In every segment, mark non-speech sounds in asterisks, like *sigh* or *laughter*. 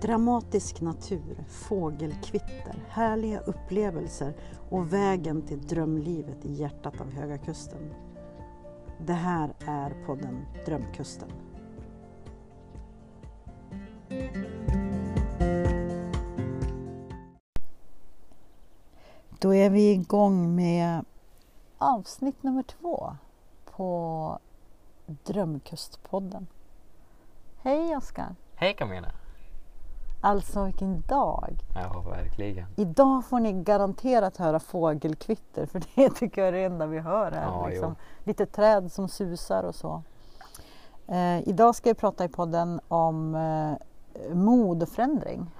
Dramatisk natur, fågelkvitter, härliga upplevelser och vägen till drömlivet i hjärtat av Höga Kusten. Det här är podden Drömkusten. Då är vi igång med avsnitt nummer två på Drömkustpodden. Hej Oskar! Hej Camilla! Alltså vilken dag! Ja, verkligen. Idag får ni garanterat höra fågelkvitter för det tycker jag är det enda vi hör här. Ja, liksom. Lite träd som susar och så. Eh, idag ska vi prata i podden om eh, mod och förändring.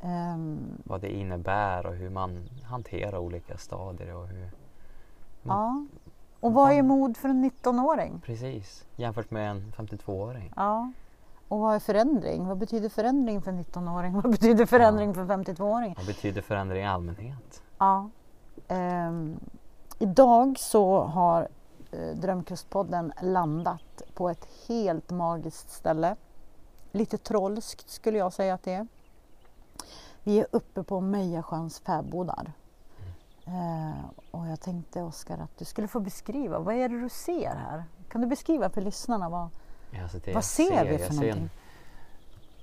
Ehm, Vad det innebär och hur man hanterar olika stadier och hur... ja. Och vad är mod för en 19-åring? Precis, jämfört med en 52-åring. Ja. Och vad är förändring? Vad betyder förändring för en 19-åring? *laughs* Vad betyder förändring för en 52-åring? Vad betyder förändring i allmänhet? Ja. Ehm, idag så har eh, Drömkustpodden landat på ett helt magiskt ställe. Lite trollskt skulle jag säga att det är. Vi är uppe på Mejasjöns fäbodar. Eh, och jag tänkte Oskar att du skulle få beskriva, vad är det du ser här? Kan du beskriva för lyssnarna vad, Ja, alltså vad ser vi för en- någonting?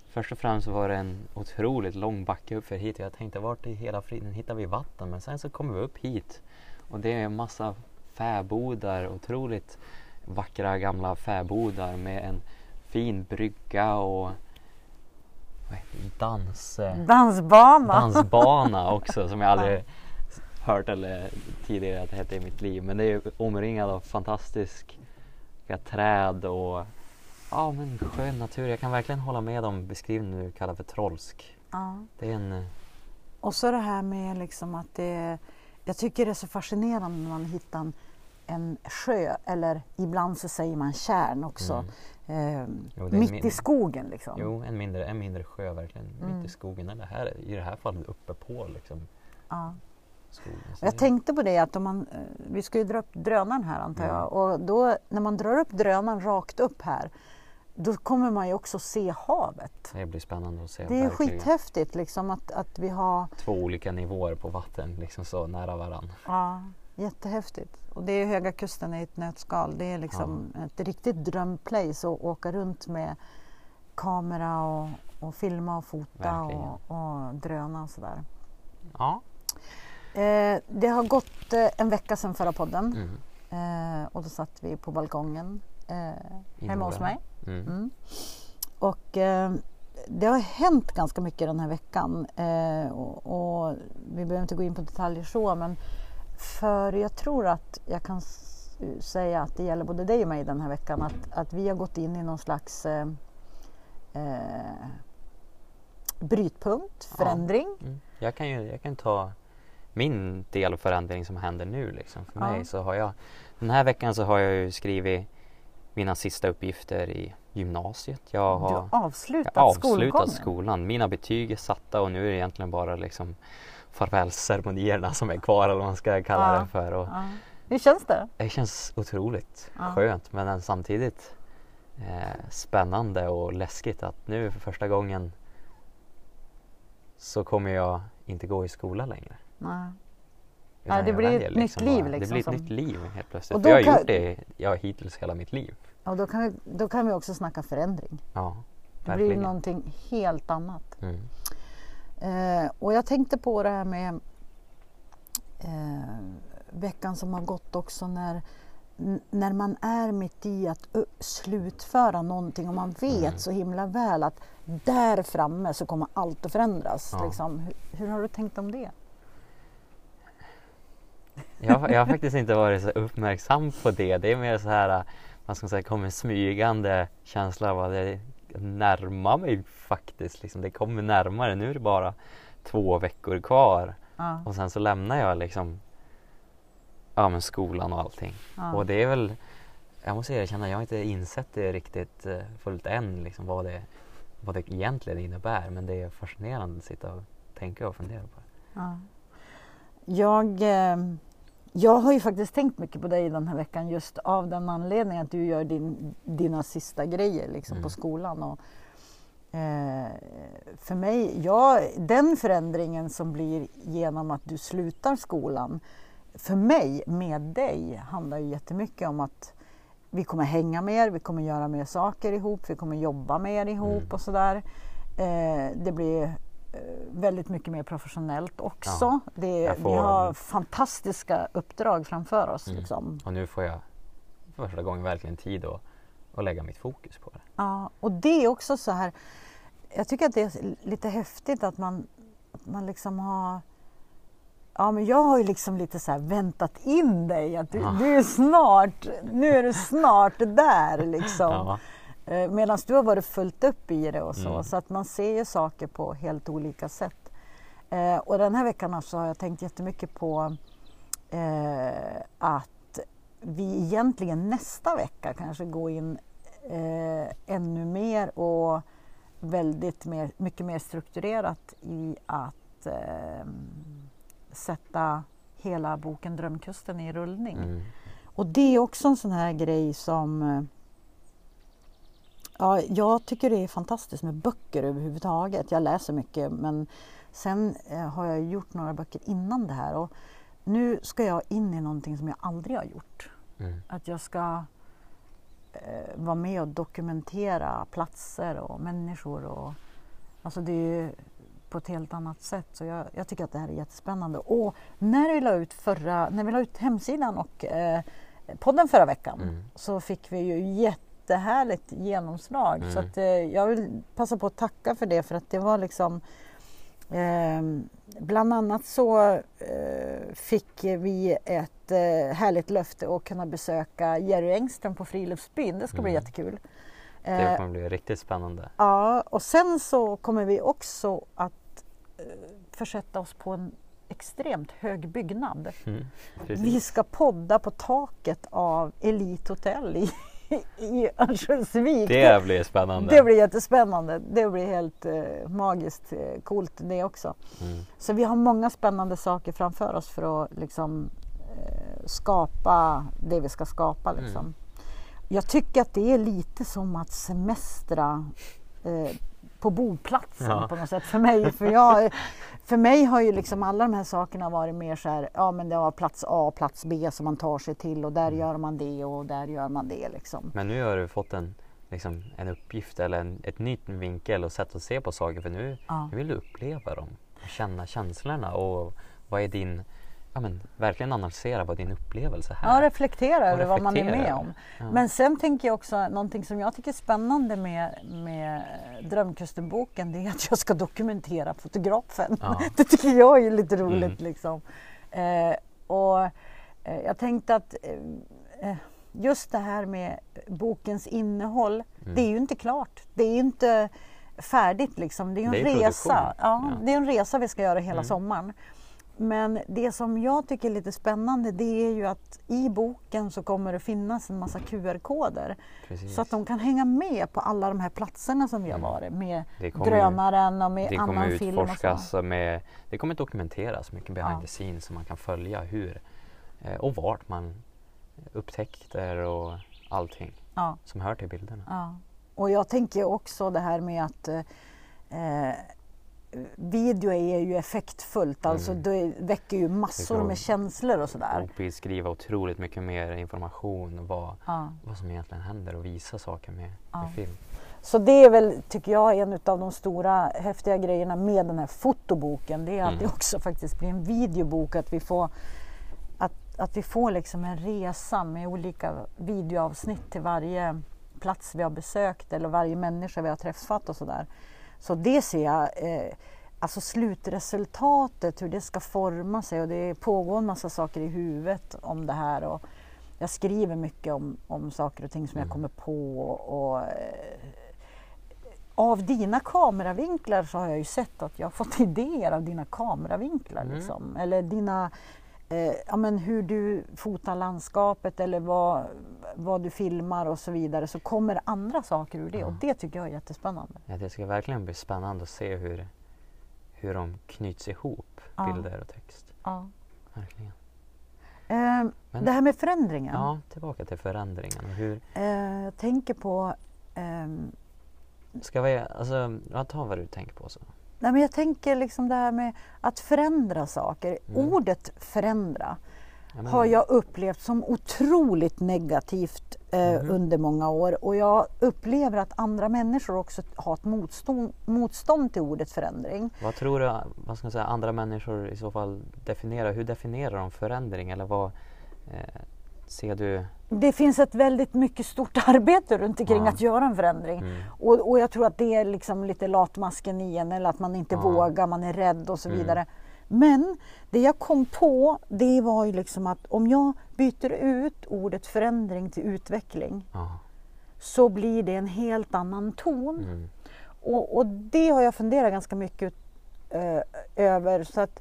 Först och främst var det en otroligt lång backe upp för hit. Jag tänkte vart i hela friden hittar vi vatten? Men sen så kommer vi upp hit och det är en massa fäbodar, otroligt vackra gamla fäbodar med en fin brygga och dans, eh, Dansbana! dansbana *laughs* också som jag aldrig hört eller tidigare att det hette i mitt liv. Men det är omringad av fantastiska träd och ja, men skön natur. Jag kan verkligen hålla med om beskrivningen du kallar för trollsk. Ja. Det är en, eh, Och så det här med liksom att det Jag tycker det är så fascinerande när man hittar en, en sjö eller ibland så säger man tjärn också. Eh, Jo, mitt min- i skogen liksom. jo, en mindre, en mindre sjö verkligen Mm. mitt i skogen. Eller här, i det här fallet uppe på liksom, Ja. skogen. Jag tänkte på det att om man, eh, vi ska ju dra upp drönaren här antar Mm. jag och då när man drar upp drönaren rakt upp här då kommer man ju också se havet. det blir spännande att se. Det är verkligen. skithäftigt liksom att, att vi har Två olika nivåer på vatten liksom så nära varann. Ja, jättehäftigt. Och det är Höga Kusten i ett nötskal. Det är liksom ett riktigt drömplace att åka runt med kamera och, och filma och fota och, och dröna och sådär. Ja. Eh, det har gått eh, en vecka sedan förra podden Mm. eh, och då satt vi på balkongen eh, hemma hos mig. Mm. Mm. Och eh, det har hänt ganska mycket den här veckan eh, och, och vi behöver inte gå in på detaljer så men för jag tror att jag kan säga att det gäller både dig och mig den här veckan att, att vi har gått in i någon slags eh, eh, brytpunkt, Ja. förändring. Mm. Jag kan ju jag kan ta min del av förändring som händer nu. Liksom. För Ja. mig så har jag, den här veckan så har jag ju skrivit mina sista uppgifter i gymnasiet. Jag Du har har avslutat, jag har avslutat skolan. Mina betyg är satta och nu är det egentligen bara liksom farvälceremonierna som är kvar eller vad man ska kalla Ja. det för. Och Ja. Hur känns det? det känns otroligt Ja. skönt men samtidigt eh, spännande och läskigt att nu för första gången så kommer jag inte gå i skola längre. Nej. Ja, det jag blir väljer ett nytt bara- liv Det liksom blir ett som- nytt liv helt plötsligt. Och jag har kan- gjort det ja, hittills hela mitt liv. Och då kan, vi, då kan vi också snacka förändring. Ja, Det blir verkligen. någonting helt annat. Mm. Eh, och jag tänkte på det här med eh, veckan som har gått också när, när man är mitt i att slutföra någonting och man vet Mm. så himla väl att där framme så kommer allt att förändras. Ja. Liksom. Hur, hur har du tänkt om det? Jag, jag har faktiskt inte varit så uppmärksam på det. Det är mer så här, vad ska man säga, kommer en smygande känsla av att det närmar mig faktiskt. Liksom. Det kommer närmare. Nu är det bara två veckor kvar Ja, och sen så lämnar jag liksom ja, men skolan och allting. ja. Och det är väl, jag måste erkänna, jag har inte insett det riktigt eh, fullt än, liksom, vad, det, vad det egentligen innebär. Men det är fascinerande att sitta och tänka och fundera på det. Ja. Jag, eh, jag har ju faktiskt tänkt mycket på dig den här veckan just av den anledningen att du gör din, dina sista grejer liksom, Mm. på skolan. Och, Eh, för mig, ja, den förändringen som blir genom att du slutar skolan, för mig med dig handlar ju jättemycket om att vi kommer hänga mer, vi kommer göra mer saker ihop, vi kommer jobba mer ihop Mm. och sådär. Eh, det blir väldigt mycket mer professionellt också. Ja, det, jag Vi får- har fantastiska uppdrag framför oss. Mm. Liksom. Och nu får jag för första gången verkligen tid att, att lägga mitt fokus på det. Ja, och det är också så här, jag tycker att det är lite häftigt att man, att man liksom har Ja men jag har ju liksom lite så här väntat in dig att du, Ja. du är snart, nu är du snart där liksom. Ja. Eh, Medan du har varit fullt upp i det och så. Mm. Så att man ser ju saker på helt olika sätt. Eh, och den här veckan så har jag tänkt jättemycket på eh, att vi egentligen nästa vecka kanske går in eh, ännu mer och väldigt mer, mycket mer strukturerat i att eh, sätta hela boken Drömkusten i rullning. Mm. Och det är också en sån här grej som eh, Ja, jag tycker det är fantastiskt med böcker överhuvudtaget. Jag läser mycket men sen eh, har jag gjort några böcker innan det här och nu ska jag in i någonting som jag aldrig har gjort. Mm. Att jag ska eh, vara med och dokumentera platser och människor. Och, alltså det är ju på ett helt annat sätt. Så jag, jag tycker att det här är jättespännande. Och när vi la ut, förra, när vi la ut hemsidan och eh, podden förra veckan Mm. så fick vi ju jättehärligt genomslag. Mm. Så att, eh, jag vill passa på att tacka för det för att det var liksom Ehm, bland annat så eh, fick vi ett eh, härligt löfte att kunna besöka Jerry Engström på Friluftsbyn. Det ska bli Mm. jättekul. Det Eh, kommer bli riktigt spännande. ja, och sen så kommer vi också att eh, försätta oss på en extremt hög byggnad. Mm. Vi ska podda på taket av Elite Hotel i, *laughs* i Örnsköldsvik. Det blir spännande. det blir jättespännande. Det blir helt eh, magiskt eh, coolt det också. Mm. Så vi har många spännande saker framför oss för att liksom, eh, skapa det vi ska skapa. Liksom. Mm. Jag tycker att det är lite som att semestra eh, på boplatsen Ja. på något sätt för mig. För, jag, för mig har ju liksom alla de här sakerna varit mer så här, ja men det var plats A och plats B som man tar sig till och där Mm. gör man det och där gör man det liksom. Men nu har du fått en, liksom, en uppgift eller en, ett nytt vinkel och sätt att se på saker för nu, Ja. nu vill du uppleva dem och känna känslorna och vad är din, ja men verkligen analysera vad din upplevelse här. Ja, reflektera över vad man är med om. Ja. Men sen tänker jag också någonting som jag tycker är spännande med, med Drömkustenboken det är att jag ska dokumentera fotografen. Ja. *laughs* Det tycker jag är lite roligt. Mm. Liksom. Eh, och eh, jag tänkte att eh, eh, just det här med bokens innehåll, Mm. det är ju inte klart. Det är ju inte färdigt liksom. Det är ju en resa. Ja, Ja. Det är en resa vi ska göra hela Mm. sommaren. Men det som jag tycker är lite spännande det är ju att i boken så kommer det finnas en massa QR-koder. Så att de kan hänga med på alla de här platserna som vi har Mm. varit med Drönaren och med annan film och så. med, det kommer dokumenteras mycket behind Ja. the scenes så man kan följa hur eh, och vart man upptäckter och allting Ja, som hör till bilderna. ja. Och jag tänker också det här med att eh, video är ju effektfullt, alltså Mm. det väcker ju massor med känslor och sådär. Och beskriva otroligt mycket mer information vad, Ja. vad som egentligen händer och visa saker med, Ja. med film. Så det är väl, tycker jag, en av de stora häftiga grejerna med den här fotoboken. Det är att Mm. det också faktiskt blir en videobok. Att vi får, att, att vi får liksom en resa med olika videoavsnitt till varje plats vi har besökt eller varje människa vi har träffat och sådär. Så det ser jag, eh, alltså slutresultatet, hur det ska forma sig och det pågår en massa saker i huvudet om det här. Och jag skriver mycket om, om saker och ting som jag Mm. kommer på och eh, av dina kameravinklar så har jag ju sett att jag har fått *laughs* idéer av dina kameravinklar. Mm. Liksom. Eller dina, eh, ja, men hur du fotar landskapet eller vad, vad du filmar och så vidare. Så kommer andra saker ur det och Ja. det tycker jag är jättespännande. Ja, det ska verkligen bli spännande att se hur, hur de knyts ihop, Ja. bilder och text. Ja. Verkligen. Eh, Men- det här med förändringen. Ja, tillbaka till förändringen. och Hur, Eh, jag tänker på ehm, Ska vi, alltså, ta vad du tänker på så. Nej, men jag tänker liksom det här med att förändra saker. Mm. Ordet förändra Ja, men- har jag upplevt som otroligt negativt eh, Mhm. under många år och jag upplever att andra människor också har ett motstånd, motstånd till ordet förändring. Vad tror du vad ska man säga, andra människor i så fall definierar? Hur definierar de förändring? Eller vad eh, ser du? Det finns ett väldigt mycket stort *laughs* arbete runt omkring Ja. att göra en förändring. Mm. Och, och jag tror att det är liksom lite latmasken i en eller att man inte Ja. vågar, man är rädd och så Mm. vidare. Men det jag kom på det var ju liksom att om jag byter ut ordet förändring till utveckling Ja. så blir det en helt annan ton. Mm. Och, och det har jag funderat ganska mycket eh, över. Så att,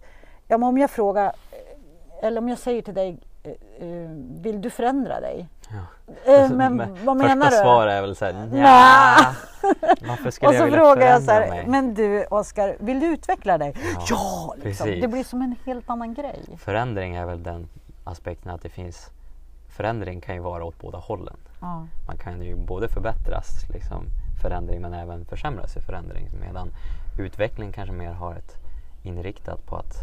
ja, om jag frågar, eh, eller om jag säger till dig, vill du förändra dig? Ja. Eh, Alltså, men vad menar Första du? svar är väl såhär, Nja. *laughs* Varför skulle Och jag så vilja frågar jag så här, men du Oskar, vill du utveckla dig? Ja, Ja, liksom. det blir som en helt annan grej. Förändring är väl den aspekten att det finns Förändring kan ju vara åt båda hållen. Ja. Man kan ju både förbättras liksom, förändring men även försämras i förändring. Medan utveckling kanske mer har ett inriktat på att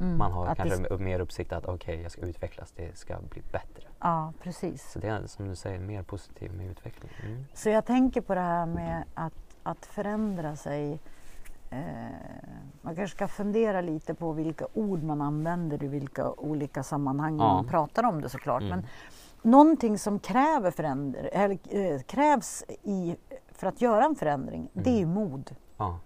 Mm, man har kanske det, mer uppsikt att okej, jag ska utvecklas, det ska bli bättre. ja, precis. Så det är som du säger mer positivt med utveckling. Mm. Så jag tänker på det här med att, att förändra sig. Eh, man kanske ska fundera lite på vilka ord man använder i vilka olika sammanhang Ja. man pratar om det såklart. Mm. Men någonting som kräver förändr- eller, eh, krävs i, för att göra en förändring, det är ju mod. Ja.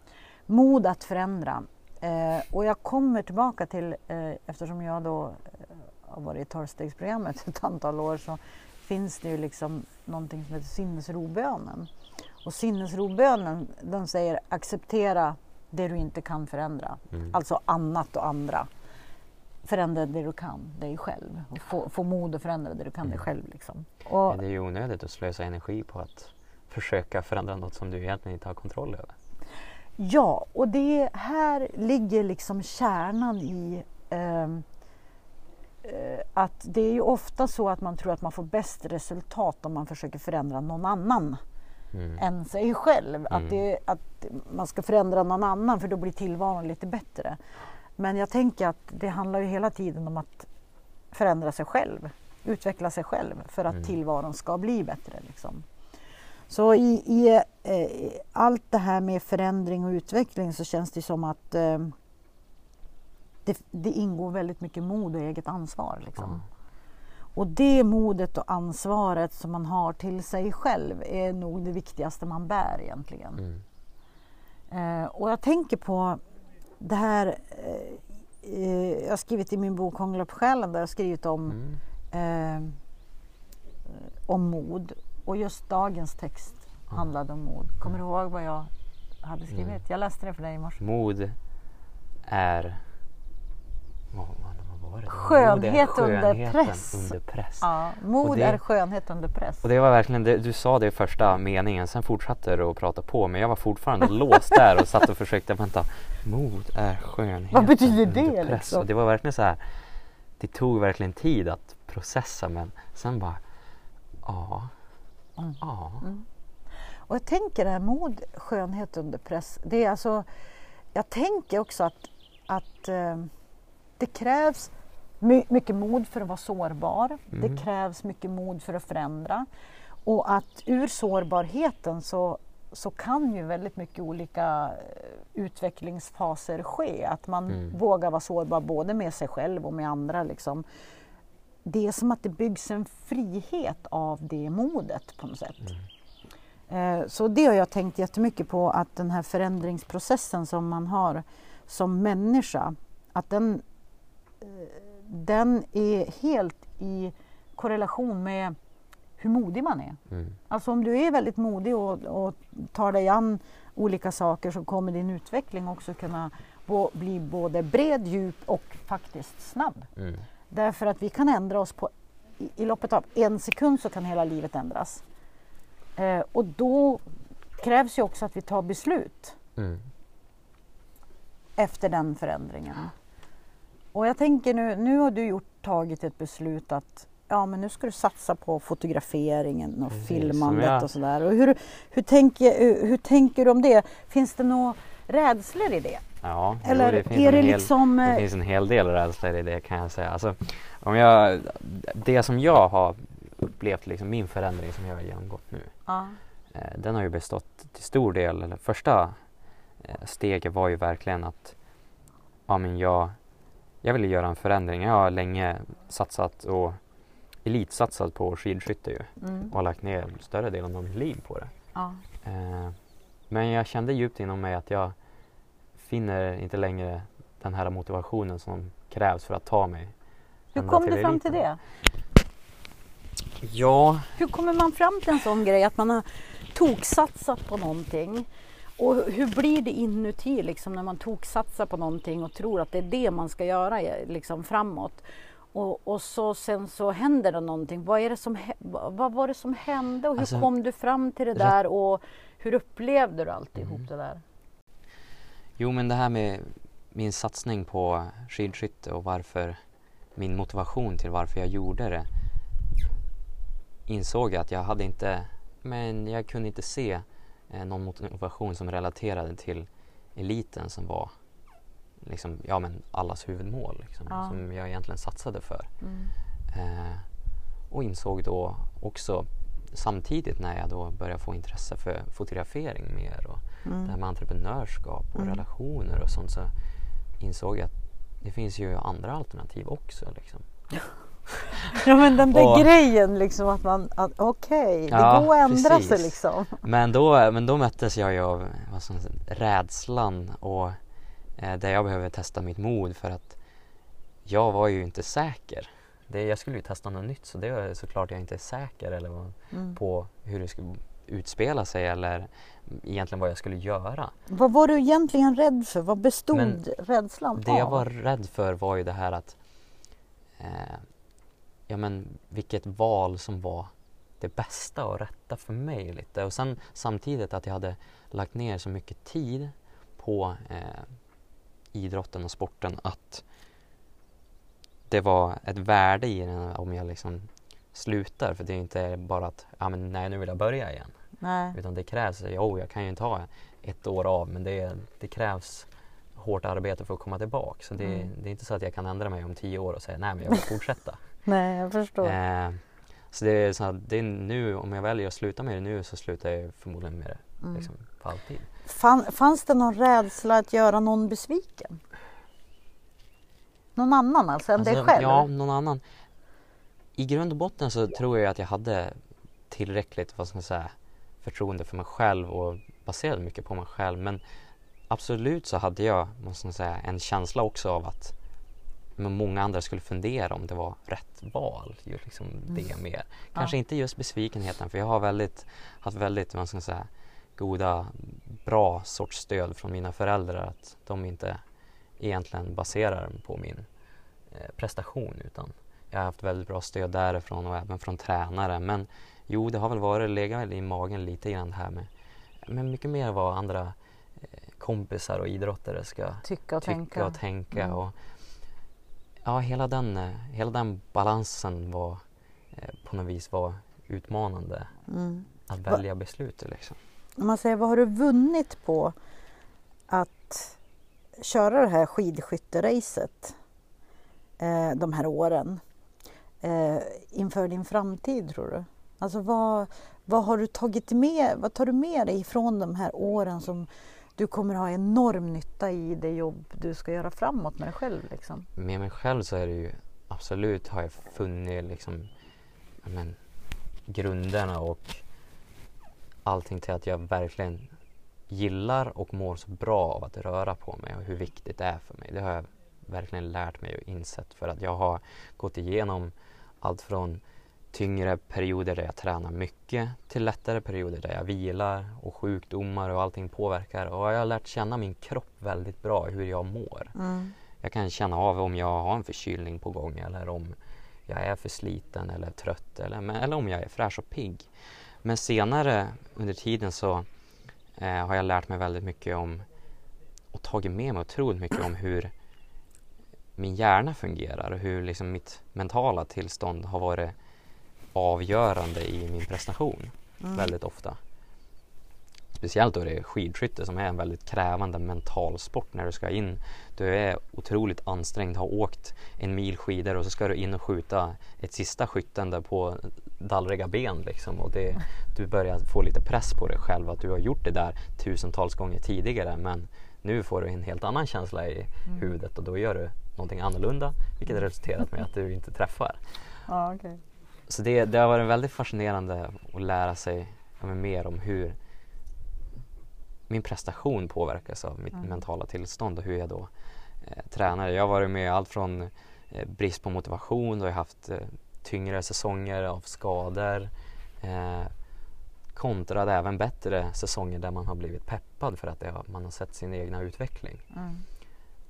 Mod att förändra. Eh, och jag kommer tillbaka till, eh, eftersom jag då eh, har varit i tolvstegsprogrammet *laughs* ett antal år så finns det ju liksom någonting som heter sinnesrobönen. Och sinnesrobönen den säger acceptera det du inte kan förändra. Mm. Alltså annat och andra. Förändra det du kan, dig själv. Och få, få mod att förändra det du kan dig Mm. själv. Liksom. Och, det är ju onödigt att slösa energi på att försöka förändra något som du egentligen inte har kontroll över. Ja, och det här ligger liksom kärnan i ehm, eh, att det är ju ofta så att man tror att man får bäst resultat om man försöker förändra någon annan Mm. än sig själv. Mm. Att, det, att man ska förändra någon annan för då blir tillvaron lite bättre. Men jag tänker att det handlar ju hela tiden om att förändra sig själv, utveckla sig själv för att Mm. tillvaron ska bli bättre. Liksom. Så i, i eh, allt det här med förändring och utveckling så känns det som att eh, det, det ingår väldigt mycket mod och eget ansvar. Liksom. Ja. Och det modet och ansvaret som man har till sig själv är nog det viktigaste man bär egentligen. Mm. Eh, och jag tänker på det här, eh, eh, jag har skrivit i min bok Hångla på själen där jag har skrivit om, Mm. eh, om mod. Och just dagens text Ja. handlade om mod. Kommer du ihåg vad jag hade skrivit? Mm. Jag läste det för dig i morse. Mod är... Vad, vad, vad var det? Skönhet Mod är under press. Under press. Ja, mod det- är skönhet under press. Och det var verkligen, det, du sa det i första meningen, sen fortsatte du att prata på men jag var fortfarande låst där och satt och försökte vänta. Mod är skönhet Vad betyder under det, press. liksom? Och det var verkligen så här, det tog verkligen tid att processa men sen bara, ja, Mm. Mm. Och jag tänker det här mod, skönhet under press. Det är alltså, jag tänker också att, att eh, det krävs my, mycket mod för att vara sårbar. Mm. Det krävs mycket mod för att förändra. Och att ur sårbarheten så, så kan ju väldigt mycket olika eh, utvecklingsfaser ske. Att man Mm. vågar vara sårbar både med sig själv och med andra. Liksom. Det är som att det byggs en frihet av det modet på något sätt. Eh, Så det har jag tänkt jättemycket på att den här förändringsprocessen som man har som människa, att den, eh, den är helt i korrelation med hur modig man är. Mm. Alltså om du är väldigt modig och, och tar dig an olika saker så kommer din utveckling också kunna bo, bli både bred, djup och faktiskt snabb. Mm. Därför att vi kan ändra oss på, i, i loppet av en sekund så kan hela livet ändras. Eh, och då krävs ju också att vi tar beslut Mm. efter den förändringen. Och jag tänker nu, nu har du gjort, tagit ett beslut att ja men nu ska du satsa på fotograferingen och Precis, filmandet jag- och sådär. Och hur, hur, tänker, hur, hur tänker du om det? Finns det några rädslor i det? Ja, jo, Eller det finns är en det hel, liksom... Det eh, finns en hel del rädslor i det kan jag säga. Alltså, om jag, det som jag har upplevt, liksom, min förändring som jag har genomgått nu, Ja. eh, den har ju bestått till stor del, eller första eh, steget var ju verkligen att ja, men jag, jag ville göra en förändring. Jag har länge satsat och elitsatsat på skidskytte ju Mm. och har lagt ner större delen av mitt liv på det. Ja. Eh, men jag kände djupt inom mig att jag finner inte längre den här motivationen som krävs för att ta mig Hur kom du fram till det? Ja, Hur kommer man fram till en sån grej att man har toksatsat på någonting? Och hur blir det inuti liksom, när man toksatsar på någonting och tror att det är det man ska göra eh, liksom, framåt? Och, och så sen så händer det någonting. Vad, är det som, vad var det som hände och hur Alltså, kom du fram till det där och hur upplevde du alltihop Mm. det där? Jo men det här med min satsning på skidskytte och varför min motivation till varför jag gjorde det insåg jag att jag hade inte, men jag kunde inte se eh, någon motivation som relaterade till eliten som var liksom, ja men allas huvudmål liksom, Ja. som jag egentligen satsade för. Mm. Eh, och insåg då också samtidigt när jag då började få intresse för fotografering mer och det här Mm. med entreprenörskap och Mm. relationer och sånt så insåg jag att det finns ju andra alternativ också. Liksom. *laughs* Ja men den där Och- grejen liksom att man, att, okej, det Ja, går att ändra sig precis. liksom. Men, då, men då möttes jag ju av vad som, rädslan och eh, där jag behöver testa mitt mod för att jag var ju inte säker. Det, jag skulle ju testa något nytt så det är såklart jag inte är säker eller Mm. på hur det skulle utspela sig eller egentligen vad jag skulle göra. Vad var du egentligen rädd för? Vad bestod Men rädslan Det jag av? var rädd för var ju det här att eh, ja men vilket val som var det bästa och rätta för mig lite och sen samtidigt att jag hade lagt ner så mycket tid på eh, idrotten och sporten att det var ett värde i den om jag liksom slutar för det är inte bara att ja, men nej nu vill jag börja igen Nej. utan det krävs, jo jag kan ju inte ha ett år av men det, det krävs hårt arbete för att komma tillbaka. Så det, Mm. det är inte så att jag kan ändra mig om tio år och säga nej men jag vill fortsätta. *laughs* Nej, jag förstår. eh, så det är så att det är nu, om jag väljer att sluta med det nu så slutar jag förmodligen med det Mm. liksom, för alltid. Fann, fanns det någon rädsla att göra någon besviken? Någon annan alltså, än dig Alltså, själv? Ja, någon annan. I grund och botten så tror jag att jag hade tillräckligt vad ska man säga, förtroende för mig själv och baserade mycket på mig själv. Men absolut så hade jag måste man säga, en känsla också av att men många andra skulle fundera om det var rätt val. Ju liksom det mer. Kanske inte just besvikenheten för jag har väldigt, haft väldigt vad ska man säga, goda, bra sorts stöd från mina föräldrar. Att de inte egentligen baserar på min eh, prestation utan jag har haft väldigt bra stöd därifrån och även från tränare. Men jo, det har väl varit, legat i magen lite grann här med men mycket mer vad andra eh, kompisar och idrottare ska Tycka och tycka tänka. och tänka. Mm. Och, ja, hela den, eh, hela den balansen var eh, på något vis var utmanande Mm. att välja beslutet. Liksom. Om man säger, vad har du vunnit på att köra det här skidskytteracet eh, de här åren eh, inför din framtid tror du? Alltså vad, vad har du tagit med, vad tar du med dig från de här åren som du kommer ha enorm nytta i det jobb du ska göra framåt med dig själv liksom? Med mig själv så är det ju absolut har jag funnit liksom, men, grunderna och allting till att jag verkligen gillar och mår så bra av att röra på mig och hur viktigt det är för mig. Det har jag verkligen lärt mig och insett för att jag har gått igenom allt från tyngre perioder där jag tränar mycket till lättare perioder där jag vilar och sjukdomar och allting påverkar och jag har lärt känna min kropp väldigt bra, hur jag mår. Mm. Jag kan känna av om jag har en förkylning på gång eller om jag är för sliten eller trött eller, eller om jag är fräsch och pigg. Men senare under tiden så eh, har jag lärt mig väldigt mycket om och tagit med mig otroligt mycket om hur min hjärna fungerar och hur liksom mitt mentala tillstånd har varit avgörande i min prestation Mm. väldigt ofta. Speciellt då det är skidskytte som är en väldigt krävande mental sport när du ska in. Du är otroligt ansträngd, har åkt en mil skidor och så ska du in och skjuta ett sista skyttande på dallriga ben liksom. Och det, du börjar få lite press på dig själv att du har gjort det där tusentals gånger tidigare men nu får du en helt annan känsla i Mm. huvudet och då gör du någonting annorlunda vilket resulterat med att du inte träffar. Ja, okej. Så det, det har varit väldigt fascinerande att lära sig ja, mer om hur min prestation påverkas av mitt Mm. mentala tillstånd och hur jag då eh, tränar. Jag har varit med allt från eh, brist på motivation, har jag haft eh, tyngre säsonger av skador eh, kontrad även bättre säsonger där man har blivit peppad för att har, man har sett sin egna utveckling. Mm.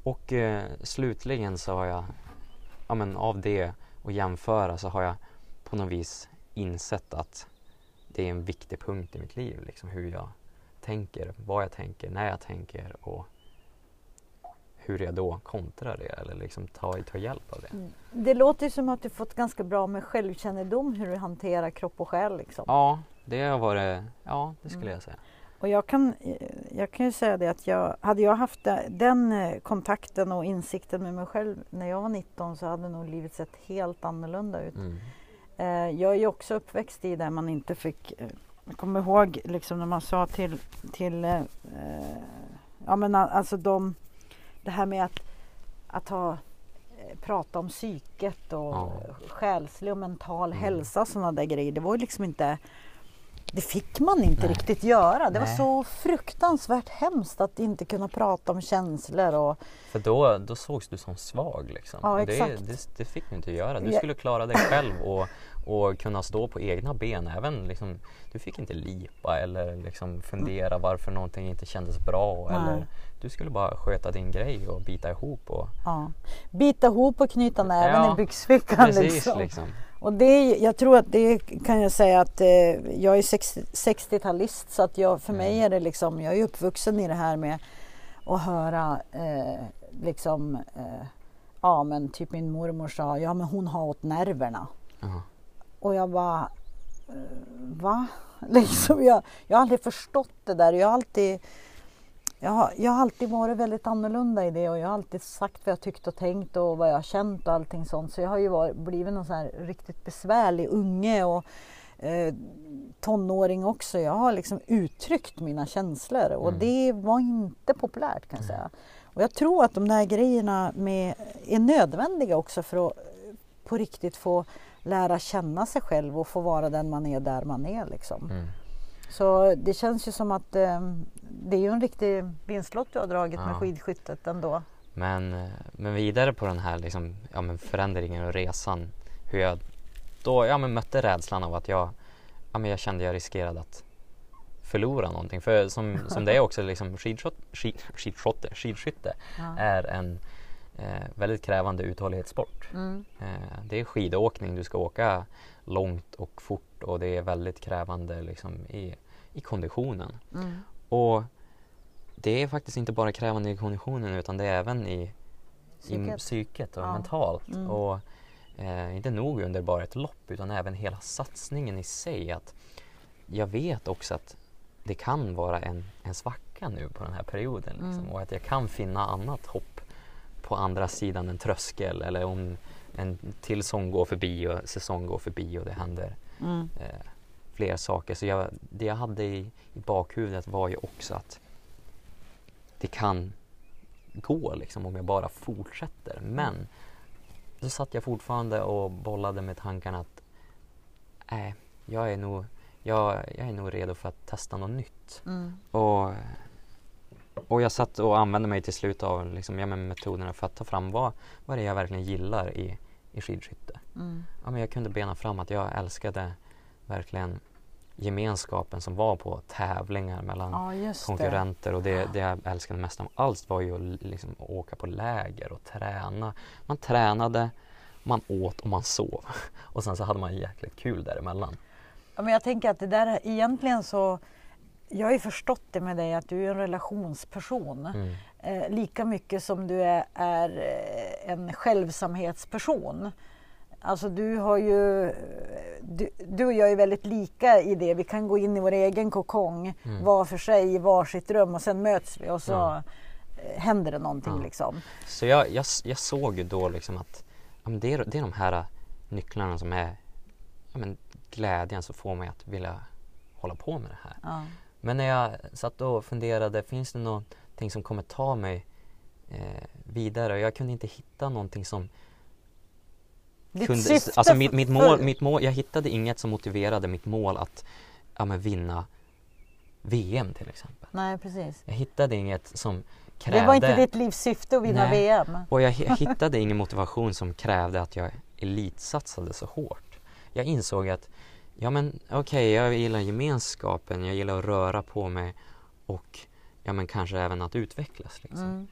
Och eh, slutligen så har jag, ja men av det och jämföra så har jag på något vis insett att det är en viktig punkt i mitt liv. Liksom hur jag tänker, vad jag tänker, när jag tänker och hur jag då kontrar det eller liksom tar, tar hjälp av det. Det låter ju som att du fått ganska bra med självkännedom hur du hanterar kropp och själ. Liksom. Ja, det har varit, ja det skulle Mm. jag säga. Och jag kan, jag kan ju säga det att jag, hade jag haft den eh, kontakten och insikten med mig själv när jag var 19 så hade nog livet sett helt annorlunda ut. Mm. Eh, Jag är ju också uppväxt i där man inte fick... eh, Jag kommer ihåg liksom när man sa till... till eh, eh, ja men alltså de... Det här med att, att ha, eh, prata om psyket och Ja. själslig och mental Mm. hälsa och sådana där grejer. Det var ju liksom inte... Det fick man inte Nej. riktigt göra. Det var Nej. så fruktansvärt hemskt att inte kunna prata om känslor och... För då, då sågs du som svag liksom. Ja, det, det, det fick du inte göra. Du skulle klara dig själv och, och kunna stå på egna ben. Även liksom, du fick inte lipa eller liksom fundera varför någonting inte kändes bra. Nej. Eller, du skulle bara sköta din grej och bita ihop. Och, Ja, bita ihop och knyta näven Ja, i byxfickan. precis liksom. liksom. Och det, jag tror att det kan jag säga att eh, jag är 60 60-talist så att jag, för mig Mm. är det liksom, jag är uppvuxen i det här med att höra eh, liksom, eh, ja men typ min mormor sa, ja men hon har åt nerverna. Ja. Och jag bara, eh, va? *laughs* Liksom, jag, jag har aldrig förstått det där. Jag har alltid jag har, jag har alltid varit väldigt annorlunda i det och jag har alltid sagt vad jag tyckt och tänkt och vad jag har känt och allting sånt. Så jag har ju varit, blivit någon sån här riktigt besvärlig unge och eh, tonåring också. Jag har liksom uttryckt mina känslor och Mm. det var inte populärt kan jag säga. Och jag tror att de där grejerna med, är nödvändiga också för att eh, på riktigt få lära känna sig själv och få vara den man är där man är. Liksom. Mm. Så det känns ju som att eh, det är ju en riktig vinstlott du har dragit med Ja. skidskyttet ändå. Men, eh, men vidare på den här liksom, ja, men förändringen och resan. Hur jag då ja, men mötte rädslan av att jag, ja, men jag kände jag riskerade att förlora någonting. För som, som det är också liksom *laughs* skidskott, skid, skidskytte, skidskytte Ja. är en eh, väldigt krävande uthållighetssport. Mm. Eh, det är skidåkning, du ska åka långt och fort och det är väldigt krävande liksom, i, i konditionen. Mm. Och det är faktiskt inte bara krävande i konditionen utan det är även i, i Psyket. psyket och Ja. mentalt. Mm. Och eh, inte nog under bara ett lopp utan även hela satsningen i sig. Att jag vet också att det kan vara en, en svacka nu på den här perioden. Liksom, Mm. Och att jag kan finna annat hopp på andra sidan en tröskel eller om en till sång går förbi och säsong går förbi och det händer Mm. eh, fler saker. Så jag, det jag hade i, i bakhuvudet var ju också att det kan gå liksom om jag bara fortsätter. Men då satt jag fortfarande och bollade med tankarna att nej, jag är nog jag, jag är nog redo för att testa något nytt. Mm. Och, och jag satt och använde mig till slut av liksom, ja, men metoderna för att ta fram vad, vad det är jag verkligen gillar i, i skidskytte. Mm. Ja, men jag kunde bena fram att jag älskade verkligen gemenskapen som var på tävlingar mellan det. konkurrenter och det, det jag älskade mest av allt var ju att liksom åka på läger och träna. Man tränade, man åt och man sov. *laughs* Och sen så hade man jäkligt kul däremellan. Ja, men jag tänker att det där är- egentligen så jag har ju förstått det med dig att du är en relationsperson. Mm. Eh, lika mycket som du är, är eh, en självsamhetsperson. Alltså du har ju, du, du och jag är väldigt lika i det. Vi kan gå in i vår egen kokong Mm. var för sig i varsitt rum och sen möts vi och så eh, händer det någonting Ja. liksom. Så jag, jag, jag såg ju då liksom att ja, det, är, det är de här nycklarna som är ja, men glädjen som får mig att vilja hålla på med det här. Ja. Men när jag satt och funderade, finns det någonting som kommer ta mig eh, vidare? Jag kunde inte hitta någonting som Ditt kunde, syfte alltså mitt, mitt, mål, mitt mål, jag hittade inget som motiverade mitt mål att ja, men vinna VM till exempel. Nej precis. Jag hittade inget som krävde Det var inte ditt livs syfte att vinna Nej. VM. och jag hi- *laughs* hittade ingen motivation som krävde att jag elitsatsade så hårt. Jag insåg att ja men okej, jag gillar gemenskapen, jag gillar att röra på mig och ja men kanske även att utvecklas. Liksom. Mm.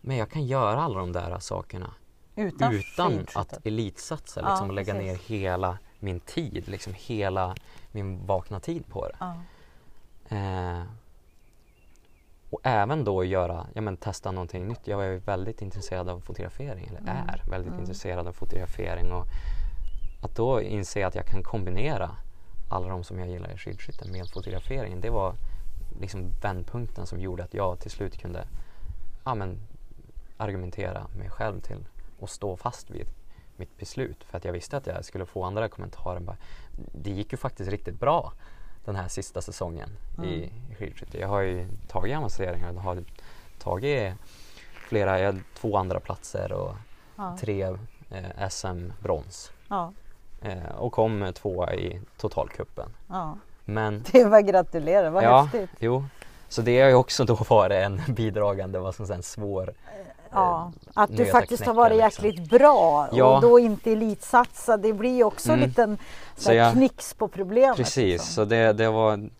Men jag kan göra alla de där sakerna Utan, utan att elitsatsa Ja, liksom, och lägga ner hela min tid, liksom hela min vakna tid på det. Ja. Eh, och även då göra, ja men testa någonting nytt. Jag var väldigt intresserad av fotografering, eller Mm. är väldigt Mm. intresserad av fotografering. Och att då inse att jag kan kombinera alla de som jag gillar i skidskytte med fotograferingen. Det var liksom vändpunkten som gjorde att jag till slut kunde ja, men, argumentera mig själv till och stå fast vid mitt beslut. För att jag visste att jag skulle få andra kommentarer. Bara, det gick ju faktiskt riktigt bra den här sista säsongen i, Mm. i skidskytte. Jag har ju tagit avanceringar, jag har tagit flera, jag två andra platser och Ja. tre eh, SM-brons. Ja. Eh, och kom tvåa i totalkuppen. Ja. Men *laughs* Det var gratulerar, vad ja, häftigt. jo. Så det har ju också då *laughs* varit en bidragande, vad ska man säga, en svår Ja, att du faktiskt har varit liksom. jäkligt bra Ja. och då inte elitsatsa. Det blir ju också Mm. en liten Så jag- knix på problemet. Precis, liksom. så det, det var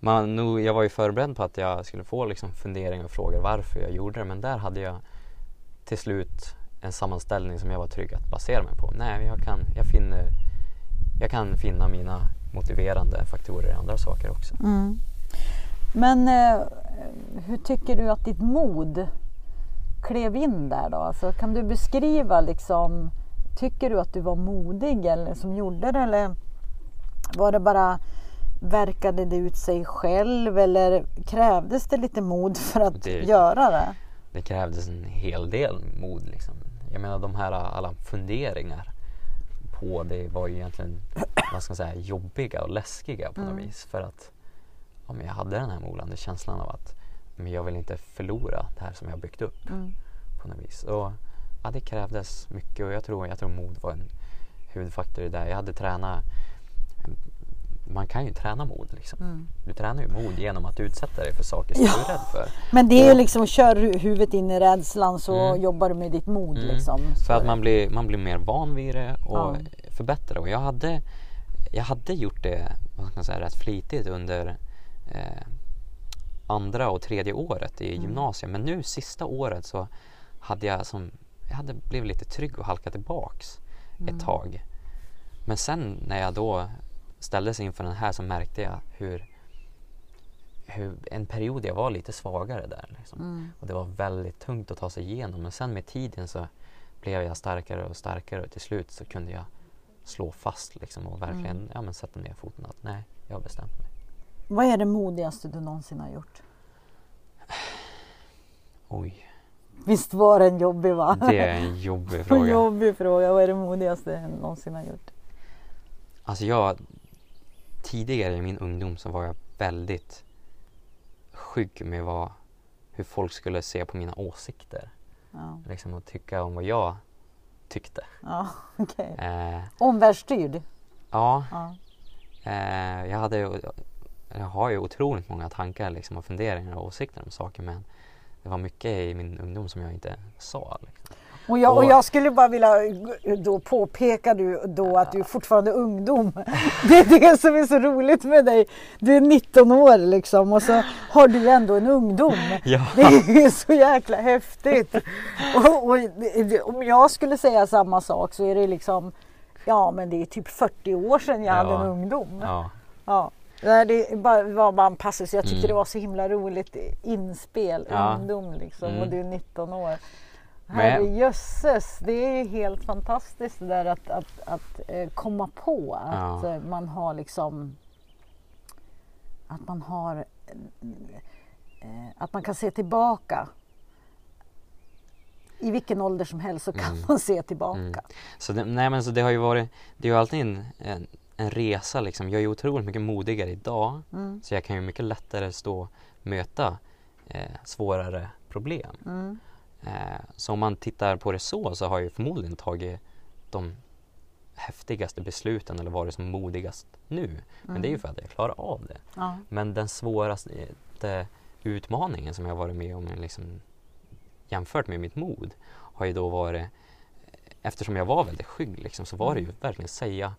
man, nog, jag var ju förberedd på att jag skulle få liksom funderingar och frågor varför jag gjorde det men där hade jag till slut en sammanställning som jag var trygg att basera mig på. Nej, jag kan, jag finner, jag kan finna mina motiverande faktorer i andra saker också. Mm. Men eh, hur tycker du att ditt mod klev in där då? Alltså, kan du beskriva liksom, tycker du att du var modig eller som gjorde det eller var det bara verkade det ut sig själv eller krävdes det lite mod för att Det- göra det? Det krävdes en hel del mod liksom. Jag menar de här alla funderingar på det var ju egentligen vad ska man säga, jobbiga och läskiga på något Mm. vis. För att ja, jag hade den här molande känslan av att men jag vill inte förlora det här som jag har byggt upp Mm. på något vis. Och, ja, det krävdes mycket och jag tror, jag tror mod var en huvudfaktor i det. Jag hade tränat man kan ju träna mod liksom. Mm. Du tränar ju mod genom att utsätta dig för saker som Ja. du är rädd för. Men det är liksom, kör hu- huvudet in i rädslan så Mm. jobbar du med ditt mod Mm. liksom. För Så- att man blir, man blir mer van vid det och Ja. förbättrar. Och jag hade, jag hade gjort det vad ska man säga, rätt flitigt under eh, andra och tredje året i Mm. gymnasiet. Men nu sista året så hade jag som, jag hade blivit lite trygg och halkat tillbaks Mm. ett tag. Men sen när jag då ställdes inför den här så märkte jag hur, hur en period jag var lite svagare där. Liksom. Mm. Och det var väldigt tungt att ta sig igenom. Men sen med tiden så blev jag starkare och starkare och till slut så kunde jag slå fast liksom och verkligen Mm. ja, men sätta ner foten att nej, jag har bestämt mig. Vad är det modigaste du någonsin har gjort? *sighs* Oj, Visst var den jobbig va? det är en jobbig *laughs* En fråga. jobbig fråga. Vad är det modigaste du någonsin har gjort? Alltså jag, tidigare i min ungdom så var jag väldigt skygg med vad, hur folk skulle se på mina åsikter. Ja, Liksom och tycka om vad jag tyckte. ja *laughs* okej. Eh, Omvärldsstyrd? ja, Ja. Eh, jag, hade, jag har ju otroligt många tankar liksom, och funderingar och åsikter om saker men det var mycket i min ungdom som jag inte sa. Liksom. Och, jag, och jag skulle bara vilja då påpeka du då att du är fortfarande ungdom. *laughs* Det är det som är så roligt med dig. Du är 19 år liksom och så har du ändå en ungdom. *laughs* Ja. Det är så jäkla häftigt. Och, och, om jag skulle säga samma sak så är det liksom Ja men det är typ 40 år sedan jag hade Ja. en ungdom. Ja. Ja. Nej, Det var bara en passus. Jag tyckte Mm. det var så himla roligt inspel. Ja. Ungdom liksom Mm. och du är 19 år. Herrejösses, det är helt fantastiskt det där att, att, att eh, komma på att Ja. eh, man har liksom att man har eh, att man kan se tillbaka. I vilken ålder som helst så kan Mm. man se tillbaka. Mm. Så det, nej men så det har ju varit, det är ju alltid en, en, en resa liksom. Jag är otroligt mycket modigare idag Mm. så jag kan ju mycket lättare stå och möta eh, svårare problem. Mm. Eh, så om man tittar på det så så har jag förmodligen tagit de häftigaste besluten eller varit som modigast nu. Men det är ju för att jag klarar av det. Ja. Men den svåraste utmaningen som jag varit med om liksom, jämfört med mitt mod har ju då varit eftersom jag var väldigt skygg liksom, så var det ju verkligen säga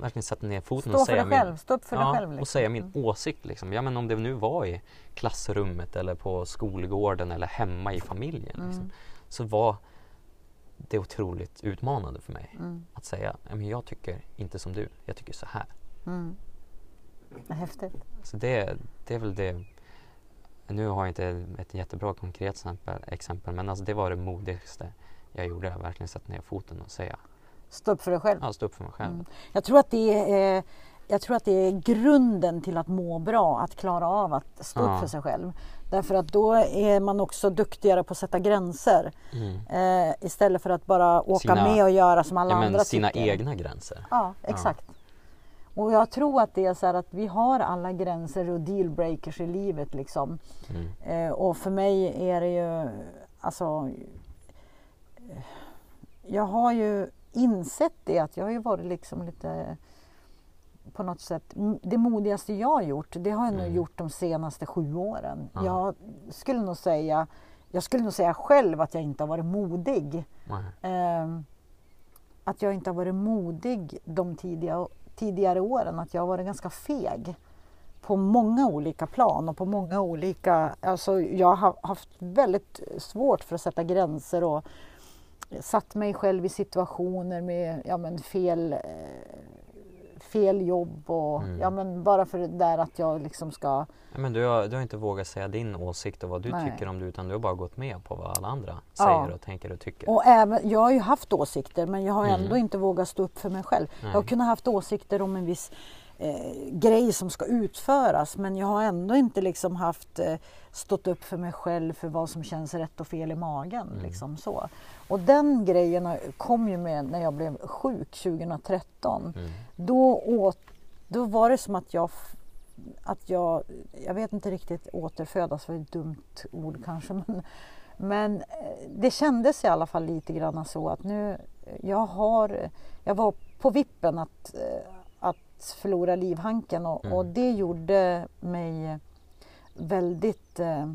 verkligen sätta ner foten Stå och för säga dig själv, stå upp för ja, själv. Liksom. och säga min Mm. åsikt. Liksom. Ja, men om det nu var i klassrummet eller på skolgården eller hemma i familjen liksom, Mm. så var det otroligt utmanande för mig Mm. att säga ja, men jag tycker inte som du, jag tycker så här. Mm. Häftigt. Så det, det är väl det. Nu har jag inte ett jättebra konkret exempel, exempel men alltså det var det modigaste jag gjorde. Att verkligen sätta ner foten och säga, Stå upp för dig själv. ja, stå upp för mig själv. Mm. Jag tror att det är jag tror att det är grunden till att må bra, att klara av att stå Ja. upp för sig själv. Därför att då är man också duktigare på att sätta gränser. Mm. Eh, istället för att bara åka Sina- med och göra som alla Ja, andra men sina tycker. egna gränser. Ja, exakt. Och jag tror att det är så här att vi har alla gränser och dealbreakers i livet liksom. Mm. Eh, och för mig är det ju, alltså, jag har ju insett det att jag har ju varit liksom lite på något sätt, det modigaste jag har gjort, det har jag nog Mm. gjort de senaste sju åren. Ja. Jag skulle nog säga, jag skulle nog säga själv att jag inte har varit modig. Ehm, att jag inte har varit modig de tidiga, tidigare åren, att jag har varit ganska feg på många olika plan och på många olika... Alltså jag har haft väldigt svårt för att sätta gränser och satt mig själv i situationer med ja, men fel, eh, fel jobb och Mm. ja, men bara för det där att jag liksom ska... Ja, men du, har, du har inte vågat säga din åsikt och vad du Nej. tycker om det utan du har bara gått med på vad alla andra Ja. säger och tänker och tycker. Och även, jag har ju haft åsikter men jag har Mm. ändå inte vågat stå upp för mig själv. Nej. Jag har kunnat haft åsikter om en viss eh, grej som ska utföras men jag har ändå inte liksom haft eh, stått upp för mig själv för vad som känns rätt och fel i magen. Mm. Liksom så. Och den grejen kom ju med när jag blev sjuk 2013. Mm. Då, åt, då var det som att jag, att jag, jag vet inte riktigt återfödas, var ett dumt ord kanske, *laughs* men, men eh, det kändes i alla fall lite grann så att nu, jag har, jag var på vippen att, eh, att förlora livhanken och, Mm. och det gjorde mig väldigt eh,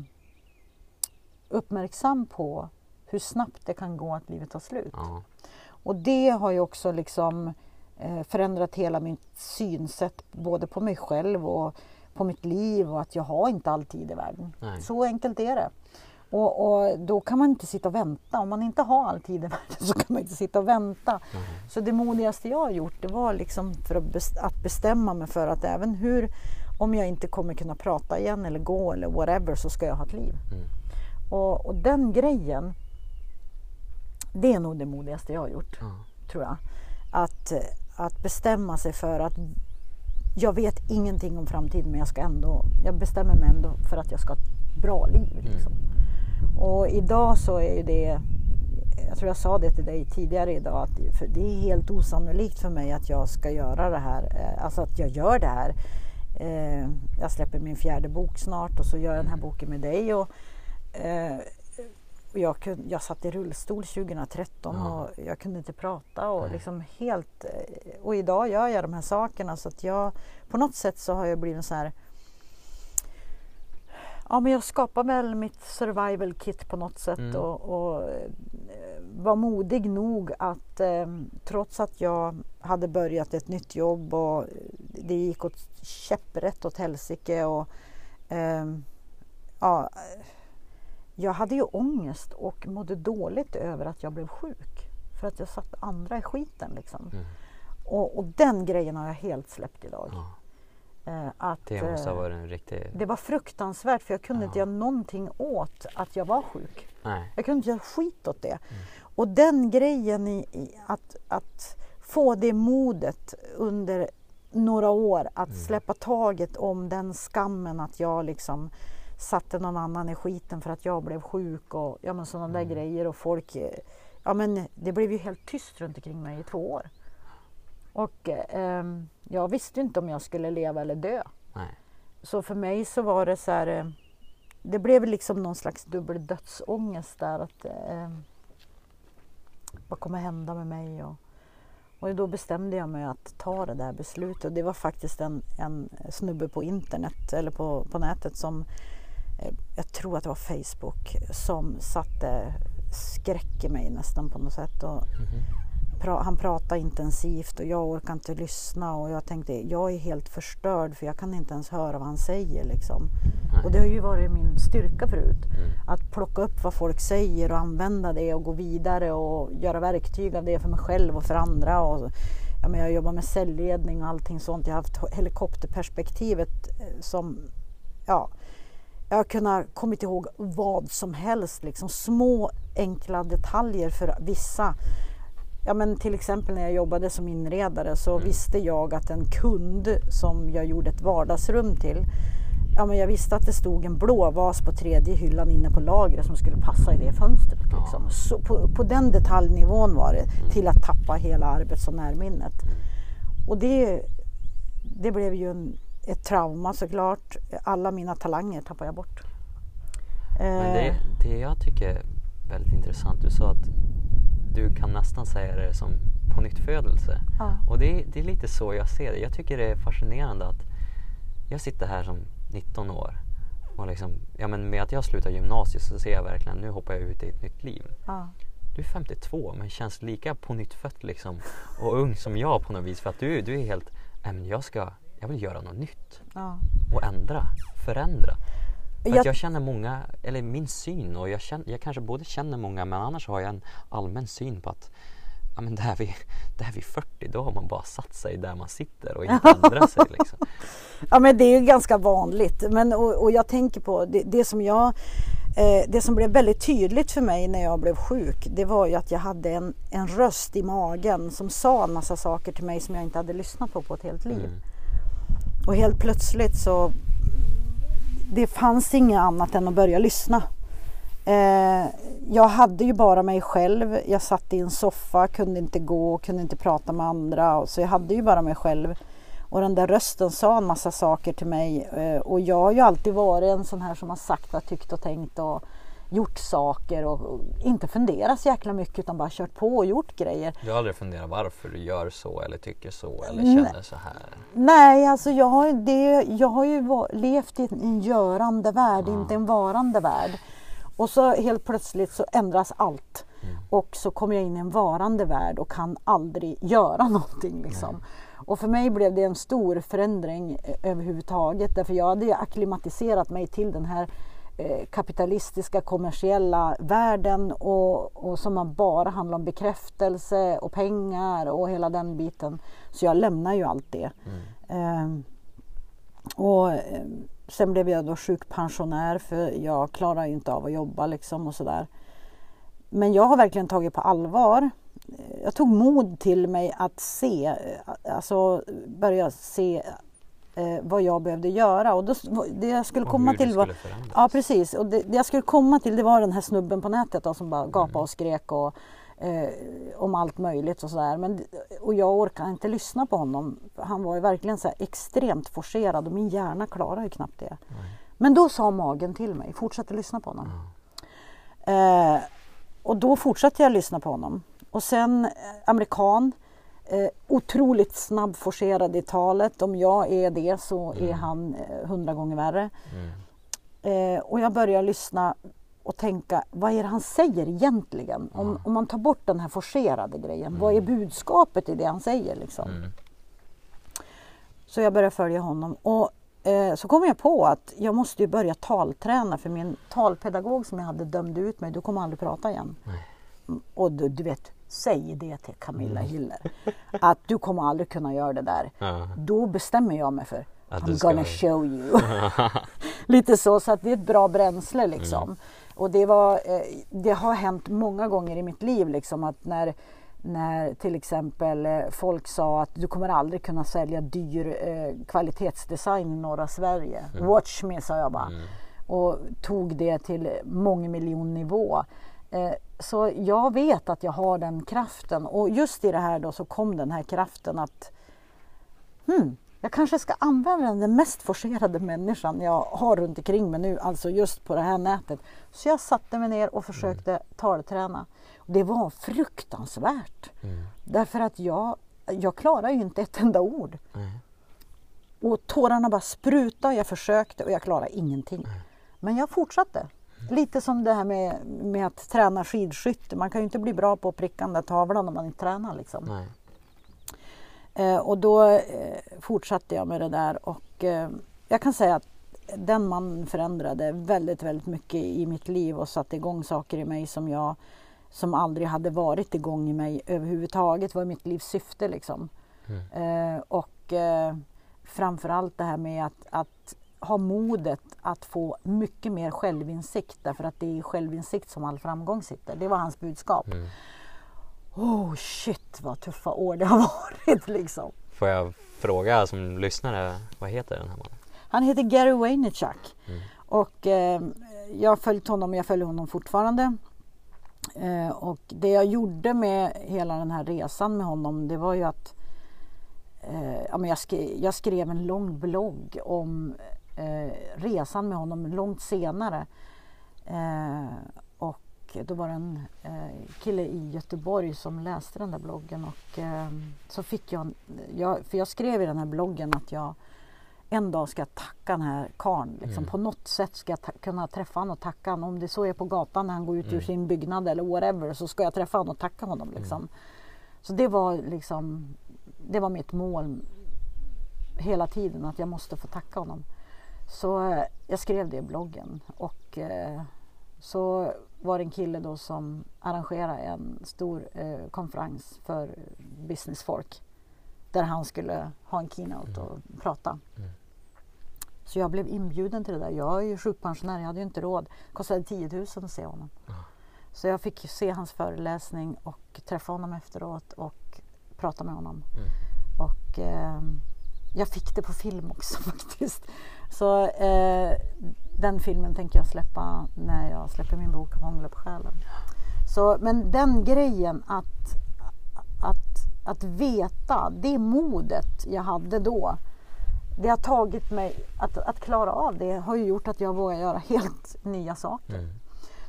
uppmärksam på hur snabbt det kan gå att livet tar slut. Ja. Och det har ju också liksom eh, förändrat hela mitt synsätt både på mig själv och på mitt liv och att jag har inte all tid i världen. Nej. Så enkelt är det. Och, och då kan man inte sitta och vänta. Om man inte har all tid i världen så kan man inte sitta och vänta. Mm. Så det modigaste jag har gjort det var liksom för att, bes- att bestämma mig för att även hur, om jag inte kommer kunna prata igen eller gå eller whatever så ska jag ha ett liv. Mm. Och, och den grejen, det är nog det modigaste jag har gjort Ja. tror jag. Att, att bestämma sig för att jag vet ingenting om framtiden men jag ska ändå, jag bestämmer mig ändå för att jag ska ha ett bra liv. Liksom. Och idag så är ju det, jag tror jag sa det till dig tidigare idag, att det är helt osannolikt för mig att jag ska göra det här, eh, alltså att jag gör det här. Eh, Jag släpper min fjärde bok snart och så gör jag den här boken med dig. Och, eh, jag, kunde, jag satt i rullstol 2013 Ja. och jag kunde inte prata och Nej. liksom helt... Och idag gör jag de här sakerna så att jag... På något sätt så har jag blivit så här... Ja men jag skapar väl mitt survival kit på något sätt Mm. och, och eh, var modig nog att eh, trots att jag hade börjat ett nytt jobb och det gick åt käpprätt åt helsike och eh, ja, jag hade ju ångest och mådde dåligt över att jag blev sjuk. För att jag satte andra i skiten liksom. Mm. Och, och den grejen har jag helt släppt idag. Ja. Eh, att, Det måste ha eh, varit en riktig... det var fruktansvärt för jag kunde inte Ja. göra någonting åt att jag var sjuk. Nej. Jag kunde inte göra skit åt det. Mm. Och den grejen i, i att, att få det modet under några år att Mm. släppa taget om den skammen att jag liksom satte någon annan i skiten för att jag blev sjuk och ja, men sådana där Mm. grejer och folk eh, Ja men det blev ju helt tyst runt omkring mig i två år. Och eh, jag visste inte om jag skulle leva eller dö. Nej. Så för mig så var det så här, eh, det blev liksom någon slags dubbel dödsångest där. Att, eh, vad kommer hända med mig? Och, och då bestämde jag mig att ta det där beslutet. Och det var faktiskt en, en snubbe på internet eller på, på nätet som, eh, jag tror att det var Facebook, som satte skräck i mig nästan på något sätt. Och, Mhm. Pra, han pratade intensivt och jag orkar inte lyssna och jag tänkte jag är helt förstörd för jag kan inte ens höra vad han säger liksom. Och det har ju varit min styrka förut. Mm. Att plocka upp vad folk säger och använda det och gå vidare och göra verktyg av det för mig själv och för andra. Och, ja, men jag jobbar med säljledning och allting sånt. Jag har haft helikopterperspektivet eh, som, ja, jag har kunnat kommit ihåg vad som helst, liksom små enkla detaljer för vissa. Ja, men till exempel när jag jobbade som inredare så Mm. visste jag att en kund som jag gjorde ett vardagsrum till Ja, men jag visste att det stod en blå vas på tredje hyllan inne på lagret som skulle passa i det fönstret. Liksom. Ja. Så på, på den detaljnivån var det till att tappa hela arbets och närminnet. Och det, det blev ju en, ett trauma såklart. Alla mina talanger tappade jag bort. Men det, Eh, det jag tycker är väldigt intressant, du sa att du kan nästan säga det som på nytt födelse. ja. Och det, är- det är lite så jag ser det. Jag tycker det är fascinerande att jag sitter här som 19 år och liksom, ja men med att jag slutar gymnasiet så ser jag verkligen, nu hoppar jag ut i ett nytt liv. Ja. Du är 52 men känns lika på nytt född liksom och ung som jag på något vis för att du, du är helt, men jag ska, jag vill göra något nytt Ja. och ändra, förändra. För Jag- att jag känner många, eller min syn och jag, känner, jag kanske både känner många men annars har jag en allmän syn på att ja, men där, vid, *laughs* där vid 40 då har man bara satt sig där man sitter och inte ändrat *laughs* sig. Liksom. Ja men det är ju ganska vanligt. Men, och, och jag tänker på det, det som jag eh, det som blev väldigt tydligt för mig när jag blev sjuk det var ju att jag hade en, en röst i magen som sa en massa saker till mig som jag inte hade lyssnat på på ett helt liv. Mm. Och helt plötsligt så det fanns inget annat än att börja lyssna. Eh, jag hade ju bara mig själv. Jag satt i en soffa, kunde inte gå, kunde inte prata med andra. Så jag hade ju bara mig själv. Och den där rösten sa en massa saker till mig. Eh, och jag har ju alltid varit en sån här som har sagt vad tyckt och tänkt och gjort saker och, och inte funderat så jäkla mycket utan bara kört på och gjort grejer. Du har aldrig funderat varför du gör så eller tycker så eller Nej. känner så här? Nej, alltså jag har, det, jag har ju levt i en görande värld, Ja. inte en varande värld. Och så helt plötsligt så ändras allt. Mm. Och så kommer jag in i en varande värld och kan aldrig göra *laughs* någonting. Liksom. Och för mig blev det en stor förändring eh, överhuvudtaget. Därför jag hade ju akklimatiserat mig till den här kapitalistiska kommersiella världen och, och som man bara handlar om bekräftelse och pengar och hela den biten. Så jag lämnar ju allt det. Mm. Ehm, och eh, sen blev jag då sjukpensionär för jag klarar inte av att jobba liksom och sådär. Men jag har verkligen tagit på allvar. Eh, Jag tog mod till mig att se, eh, alltså börja se eh, vad jag behövde göra och då, det jag skulle Och komma till var. Ja precis och det, det jag skulle komma till det var den här snubben på nätet då, som bara gapade och skrek och, eh, om allt möjligt och sådär. Men, och jag orkade inte lyssna på honom. Han var ju verkligen så här extremt forcerad och min hjärna klarade ju knappt det. Nej. Men då sa magen till mig, fortsätt att lyssna på honom. Eh, och då fortsatte jag lyssna på honom. Och sen eh, amerikan, eh, otroligt snabbforcerad i talet. Om jag är det så är Mm. han eh, hundra gånger värre. Mm. Eh, och jag börjar lyssna och tänka, vad är det han säger egentligen? Om, om man tar bort den här forcerade grejen, vad är budskapet i det han säger? Liksom? Mm. Så jag börjar följa honom. Och eh, så kom jag på att jag måste ju börja talträna för min talpedagog som jag hade dömde ut mig, du kommer aldrig prata igen. Mm, Och du, du vet, säg det till Camilla Hiller. Att du kommer aldrig kunna göra det där. Då bestämmer jag mig för, Att I'm du ska- gonna show you. *laughs* Lite så, så att det är ett bra bränsle liksom. Mm. Och det, var, eh, det har hänt många gånger i mitt liv liksom att när, när till exempel eh, folk sa att du kommer aldrig kunna sälja dyr eh, kvalitetsdesign i norra Sverige. Watch me sa jag bara. Mm. Och tog det till mångmiljonnivå. Eh, så jag vet att jag har den kraften och just i det här då så kom den här kraften att hmm, jag kanske ska använda den mest forcerade människan jag har runt omkring mig nu, alltså just på det här nätet. Så jag satte mig ner och försökte talträna. Det var fruktansvärt. Mm. Därför att jag, jag klarar ju inte ett enda ord. Nej. Och tårarna bara sprutade, jag försökte och jag klarade ingenting. Men jag fortsatte. Lite som det här med, med att träna skidskytte. Man kan ju inte bli bra på att pricka den där tavlan om man inte tränar. Liksom. Eh, och då eh, fortsatte jag med det där och eh, jag kan säga att den mannen förändrade väldigt, väldigt mycket i mitt liv och satte igång saker i mig som jag som aldrig hade varit igång i mig överhuvudtaget. var mitt livs syfte liksom. Mm. Eh, och eh, framförallt det här med att, att ha modet att få mycket mer självinsikt därför att det är i självinsikt som all framgång sitter. Det var hans budskap. Mm. Oh shit vad tuffa år det har *laughs* varit liksom. Får jag fråga som lyssnare, vad heter den här mannen? Han heter Gary Vaynerchuk Mm. och eh, jag har följt honom, jag följer honom fortfarande. Eh, och det jag gjorde med hela den här resan med honom det var ju att eh, jag, skrev, jag skrev en lång blogg om eh, resan med honom långt senare. Eh, och då var det en eh, kille i Göteborg som läste den där bloggen och eh, så fick jag, jag, för jag skrev i den här bloggen att jag en dag ska jag tacka den här karln. Liksom. Mm. På något sätt ska jag kunna träffa honom och tacka honom. Om det så är på gatan när han går ut ur Mm. sin byggnad eller whatever så ska jag träffa honom och tacka honom. Liksom. Så det var liksom det var mitt mål hela tiden att jag måste få tacka honom. Så eh, jag skrev det i bloggen och eh, så var det en kille då som arrangerade en stor eh, konferens för business folk där han skulle ha en keynote och prata. Mm. Så jag blev inbjuden till det där. Jag är ju sjukpensionär, jag hade ju inte råd. Det kostade 10 000 att se honom. Ja. Så jag fick se hans föreläsning och träffa honom efteråt och prata med honom. Mm. Och ehm, jag fick det på film också *laughs* faktiskt. Så eh, den filmen tänker jag släppa när jag släpper min bok Hångla på själen. Så, men den grejen att, att, att veta, det modet jag hade då. Det har tagit mig, att, att klara av det har ju gjort att jag vågar göra helt nya saker. Mm.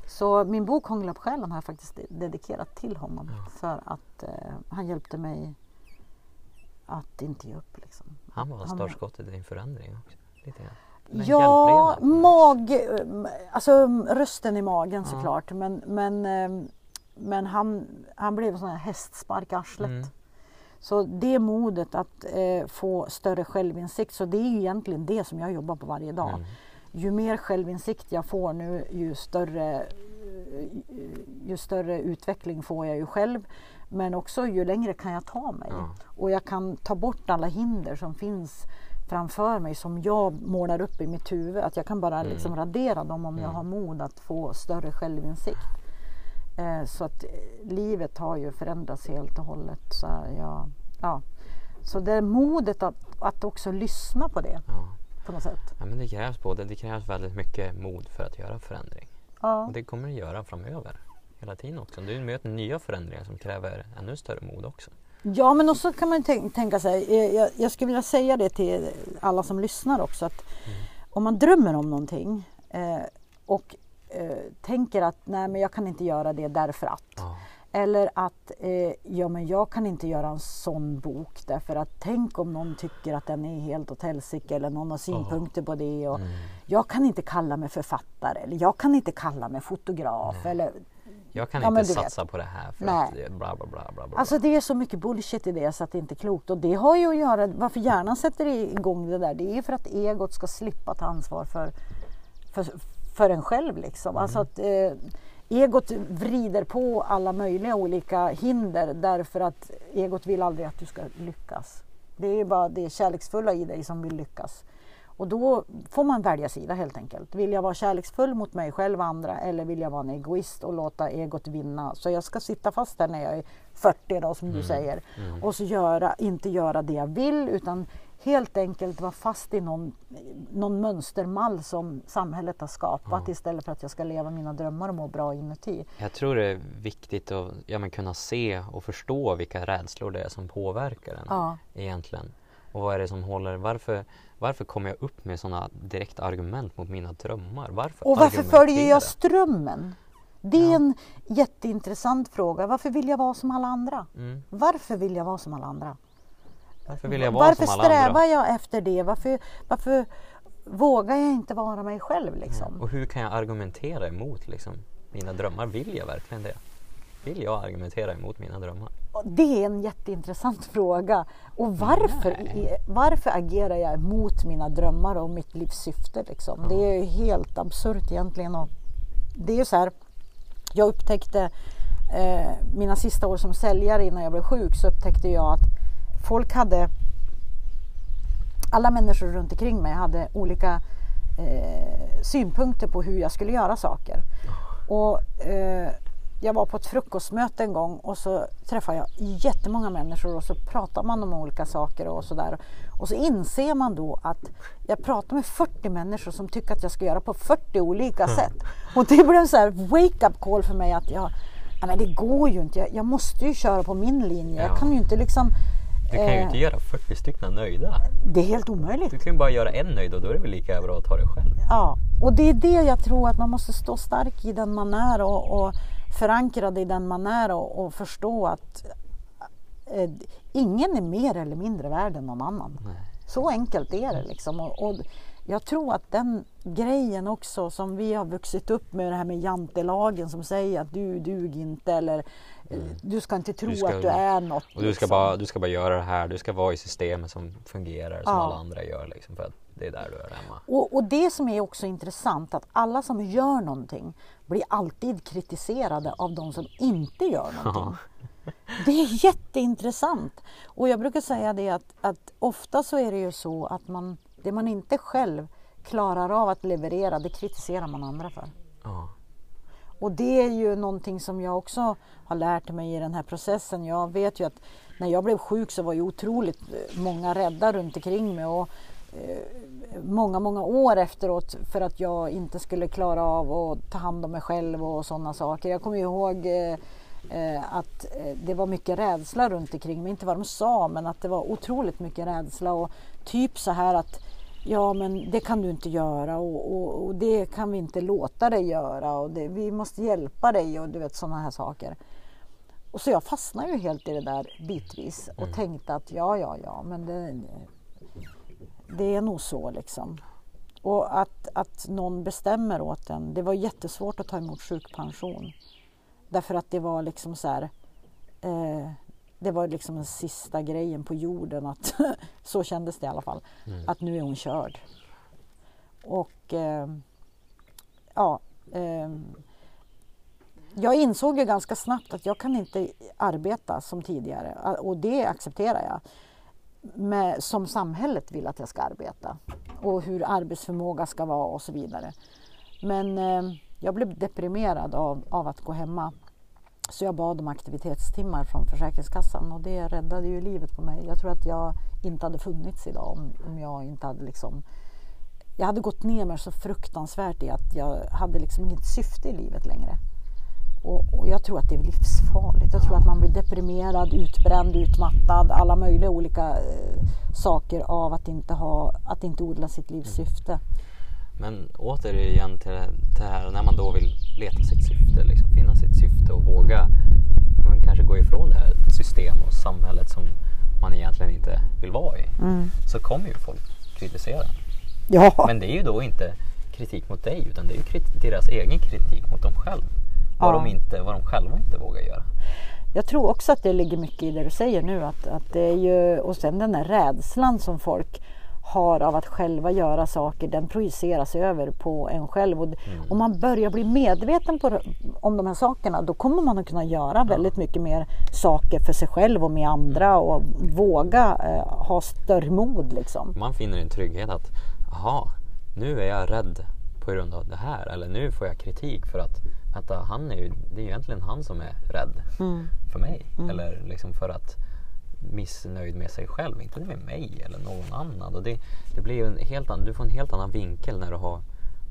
Så min bok Hångla på själen har jag faktiskt dedikerat till honom. Ja. För att eh, han hjälpte mig att inte ge upp. Liksom. Han var startskottet i din förändring också. Lite grann. Ja, mag, alltså rösten i magen Ja. såklart. Men, men, eh, men han, han blev en sån här hästspark arslet. Mm. Så det modet att eh, få större självinsikt, så det är egentligen det som jag jobbar på varje dag. Mm. Ju mer självinsikt jag får nu, ju större, ju större utveckling får jag ju själv. Men också ju längre kan jag ta mig. Ja. Och jag kan ta bort alla hinder som finns framför mig som jag målar upp i mitt huvud. Att jag kan bara Mm. liksom radera dem om jag Mm. har mod att få större självinsikt. Eh, så att eh, livet har ju förändrats helt och hållet. Så, jag, ja. så det är modet att, att också lyssna på det Ja. på något sätt. ja, men det krävs både. Det krävs väldigt mycket mod för att göra förändring. Ja. Och det kommer det göra framöver. Hela tiden också. Du möter nya förändringar som kräver ännu större mod också. Ja men också kan man tänk, tänka sig, eh, jag, jag skulle vilja säga det till alla som lyssnar också att om man drömmer om någonting eh, och eh, tänker att nej men jag kan inte göra det därför att. Ja. Eller att eh, ja men jag kan inte göra en sån bok därför att tänk om någon tycker att den är helt åt helsike eller någon har synpunkter på det. Och Mm. Jag kan inte kalla mig författare eller jag kan inte kalla mig fotograf. Nej. Eller, Jag kan Ja, inte du vet. satsa på det här för Nej. att bla bla bla. bla, bla. Alltså det är så mycket bullshit i det så att det inte är klokt. Och det har ju att göra, varför hjärnan sätter igång det där, det är för att egot ska slippa ta ansvar för, för, för en själv. Liksom. Alltså att eh, egot vrider på alla möjliga olika hinder därför att egot vill aldrig att du ska lyckas. Det är bara det kärleksfulla i dig som vill lyckas. Och då får man välja sida helt enkelt. Vill jag vara kärleksfull mot mig själv och andra eller vill jag vara en egoist och låta egot vinna? Så jag ska sitta fast där när jag är 40 då som mm. du säger mm. och så göra, inte göra det jag vill utan helt enkelt vara fast i någon, någon mönstermall som samhället har skapat ja. istället för att jag ska leva mina drömmar och må bra inuti. Jag tror det är viktigt att ja, men kunna se och förstå vilka rädslor det är som påverkar en ja. egentligen. Och vad är det som håller, varför, varför kommer jag upp med sådana direkta argument mot mina drömmar? Varför och varför följer jag strömmen? Det är ja. en jätteintressant fråga. Varför vill jag vara som alla andra? Mm. Varför vill jag vara som alla andra? Varför vill jag vara varför som alla andra? Strävar jag efter det? Varför, varför vågar jag inte vara mig själv? Liksom? Ja. Och hur kan jag argumentera emot liksom, mina drömmar? Vill jag verkligen det? Vill jag argumentera emot mina drömmar? Det är en jätteintressant *laughs* fråga. Och varför, varför agerar jag emot mina drömmar och mitt livs syfte? Liksom? Ja. Det är helt absurt egentligen. Och det är så här, jag upptäckte eh, mina sista år som säljare innan jag blev sjuk så upptäckte jag att folk hade, alla människor runt omkring mig hade olika eh, synpunkter på hur jag skulle göra saker. Och eh, jag var på ett frukostmöte en gång och så träffade jag jättemånga människor och så pratar man om olika saker och sådär. Och så inser man då att jag pratar med 40 människor som tycker att jag ska göra på 40 olika mm. sätt. Och det blev en sån här wake-up call för mig att jag, nej, det går ju inte, jag, jag, måste ju köra på min linje. Ja. Jag kan ju inte liksom du kan ju inte göra 40 stycken nöjda. Det är helt omöjligt. Du kan ju bara göra en nöjd och då är det väl lika bra att ta det själv. Ja, och det är det jag tror att man måste stå stark i den man är och, och förankrad i den man är och, och förstå att eh, ingen är mer eller mindre värd än någon annan. Nej. Så enkelt är det liksom. Och, och, jag tror att den grejen också som vi har vuxit upp med det här med jantelagen som säger att du duger inte eller mm. du ska inte tro ska, att du är något. Och du, ska liksom. bara, du ska bara göra det här, du ska vara i systemet som fungerar som ja. alla andra gör. Liksom, för att det är där du är hemma. Och, och det som är också intressant att alla som gör någonting blir alltid kritiserade av de som inte gör någonting. Det är jätteintressant. Och jag brukar säga det att, att ofta så är det ju så att man det man inte själv klarar av att leverera, det kritiserar man andra för. Ja. Och det är ju någonting som jag också har lärt mig i den här processen. Jag vet ju att när jag blev sjuk så var ju otroligt många rädda runt omkring mig. Och, eh, många, många år efteråt för att jag inte skulle klara av att ta hand om mig själv och sådana saker. Jag kommer ihåg eh, eh, att eh, det var mycket rädsla runt omkring mig. Inte vad de sa, men att det var otroligt mycket rädsla. Och typ så här att Ja, men det kan du inte göra och, och, och det kan vi inte låta dig göra och det, vi måste hjälpa dig och du vet sådana här saker. Och så jag fastnade ju helt i det där bitvis och mm. tänkte att ja, ja, ja, men det, det är nog så liksom. Och att, att någon bestämmer åt en. Det var jättesvårt att ta emot sjukpension. Därför att det var liksom så här, eh, det var liksom den sista grejen på jorden. Att *laughs* så kändes det i alla fall. Mm. Att nu är hon körd. Och eh, ja, eh, jag insåg ju ganska snabbt att jag kan inte arbeta som tidigare och det accepterar jag. Med, som samhället vill att jag ska arbeta och hur arbetsförmåga ska vara och så vidare. Men eh, jag blev deprimerad av, av att gå hemma så jag bad om aktivitetstimmar från Försäkringskassan och det räddade ju livet på mig. Jag tror att jag inte hade funnits idag om, om jag inte hade liksom... Jag hade gått ner mig så fruktansvärt i att jag hade liksom inget syfte i livet längre. Och, och jag tror att det är livsfarligt. Jag tror att man blir deprimerad, utbränd, utmattad, alla möjliga olika eh, saker av att inte, ha, att inte odla sitt livs syfte. Men återigen till det här när man då vill leta sitt syfte, liksom, finna sitt syfte och våga man kanske gå ifrån det här systemet och samhället som man egentligen inte vill vara i. Mm. Så kommer ju folk kritisera. Ja. Men det är ju då inte kritik mot dig utan det är ju deras egen kritik mot dem själva. Vad, ja. de inte, vad de själva inte vågar göra. Jag tror också att det ligger mycket i det du säger nu. Att, att det är ju, och sen den där rädslan som folk har av att själva göra saker, den projiceras över på en själv. Och Mm. Om man börjar bli medveten på, om de här sakerna, då kommer man att kunna göra väldigt mycket mer saker för sig själv och med andra och våga eh, ha större mod. Liksom. Man finner en trygghet att, aha, nu är jag rädd på grund av det här. Eller nu får jag kritik för att, vänta, han är ju, det är ju egentligen han som är rädd Mm. för mig. Eller liksom för att missnöjd med sig själv, inte med mig eller någon annan. Och det, det blir ju en helt annan, du får en helt annan vinkel när du har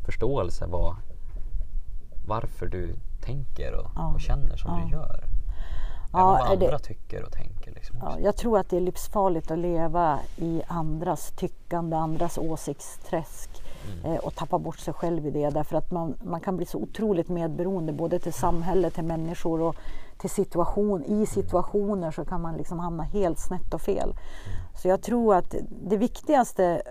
förståelse vad, varför du tänker och, Ja. och känner som Ja. du gör. Ja, Även vad är det- andra tycker och tänker. Liksom Ja, jag tror att det är livsfarligt att leva i andras tyckande, andras åsiktsträsk Mm. eh, och tappa bort sig själv i det därför att man, man kan bli så otroligt medberoende både till samhället, till människor och till situation. Mm. I situationer så kan man liksom hamna helt snett och fel. Så jag tror att det viktigaste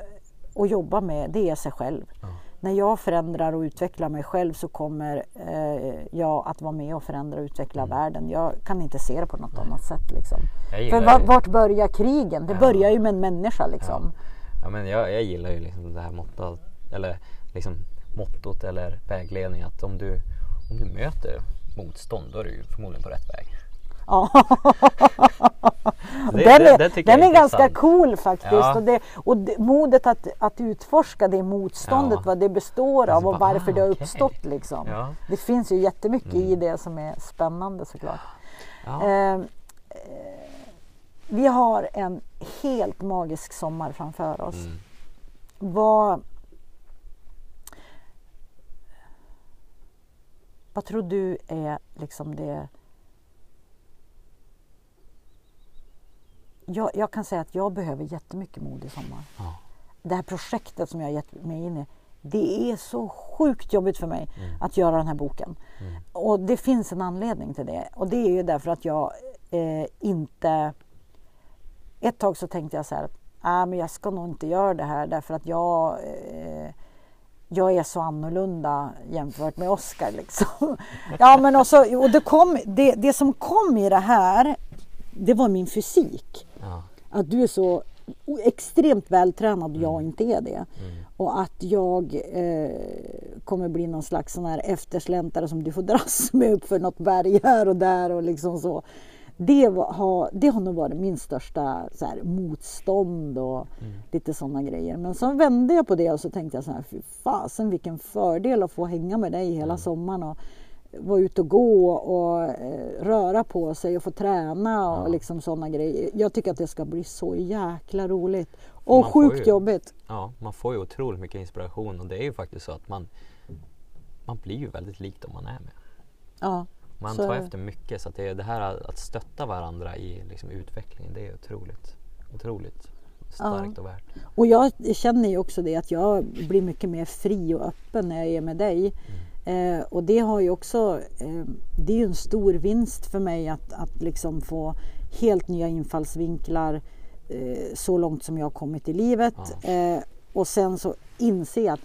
att jobba med det är sig själv. Ja. När jag förändrar och utvecklar mig själv så kommer eh, jag att vara med och förändra och utveckla världen. Jag kan inte se det på något annat sätt. Liksom. För vart börjar krigen? Det Ja. börjar ju med en människa liksom. Ja, men jag, jag gillar ju liksom det här mottot, eller liksom mottot eller vägledning att om du, om du möter motstånd då är du förmodligen på rätt väg. Ja. Det- den det- är, det den är är ganska cool faktiskt. Ja. Och, det, och det, modet att, att utforska det motståndet, Ja. vad det består av Alltså och bara, varför det ah, har okej. uppstått. Liksom. Ja. Det finns ju jättemycket i Mm. det som är spännande såklart. Ja. Eh, eh, vi har en helt magisk sommar framför oss. Mm. Vad, vad tror du är liksom det... Jag, jag kan säga att jag behöver jättemycket mod i sommar. Ja. Det här projektet som jag har gett mig in i, det är så sjukt jobbigt för mig Mm. att göra den här boken. Mm. Och det finns en anledning till det. Och det är ju därför att jag eh, inte... Ett tag så tänkte jag så här, äh, men jag ska nog inte göra det här därför att jag, eh, jag är så annorlunda jämfört med Oscar. Liksom. *laughs* ja, men och så, och det, kom, det, det som kom i det här, det var min fysik. Ja. Att du är så extremt vältränad och jag inte är det. Mm. Och att jag eh, kommer bli någon slags sån här eftersläntrare som du får dras *laughs* med upp för något berg här och där och liksom så. Det, har, det har nog varit min största så här, motstånd och Mm. lite sådana grejer. Men så vände jag på det och så tänkte jag så här, fy fasen vilken fördel att få hänga med dig hela sommaren och vara ute och gå och eh, röra på sig och få träna och Ja. liksom sådana grejer. Jag tycker att det ska bli så jäkla roligt. Och Man sjukt ju- jobbigt. ja, man får ju otroligt mycket inspiration och det är ju faktiskt så att man, man blir ju väldigt lik dem man är med. Ja. Man Så tar efter mycket så att det, det här att stötta varandra i liksom utvecklingen det är otroligt, otroligt starkt och värt. Och jag känner ju också det att jag blir mycket mer fri och öppen när jag är med dig. Mm. Eh, och det har ju också, eh, det är ju en stor vinst för mig att, att liksom få helt nya infallsvinklar eh, så långt som jag har kommit i livet. Ja. Eh, och sen så inse att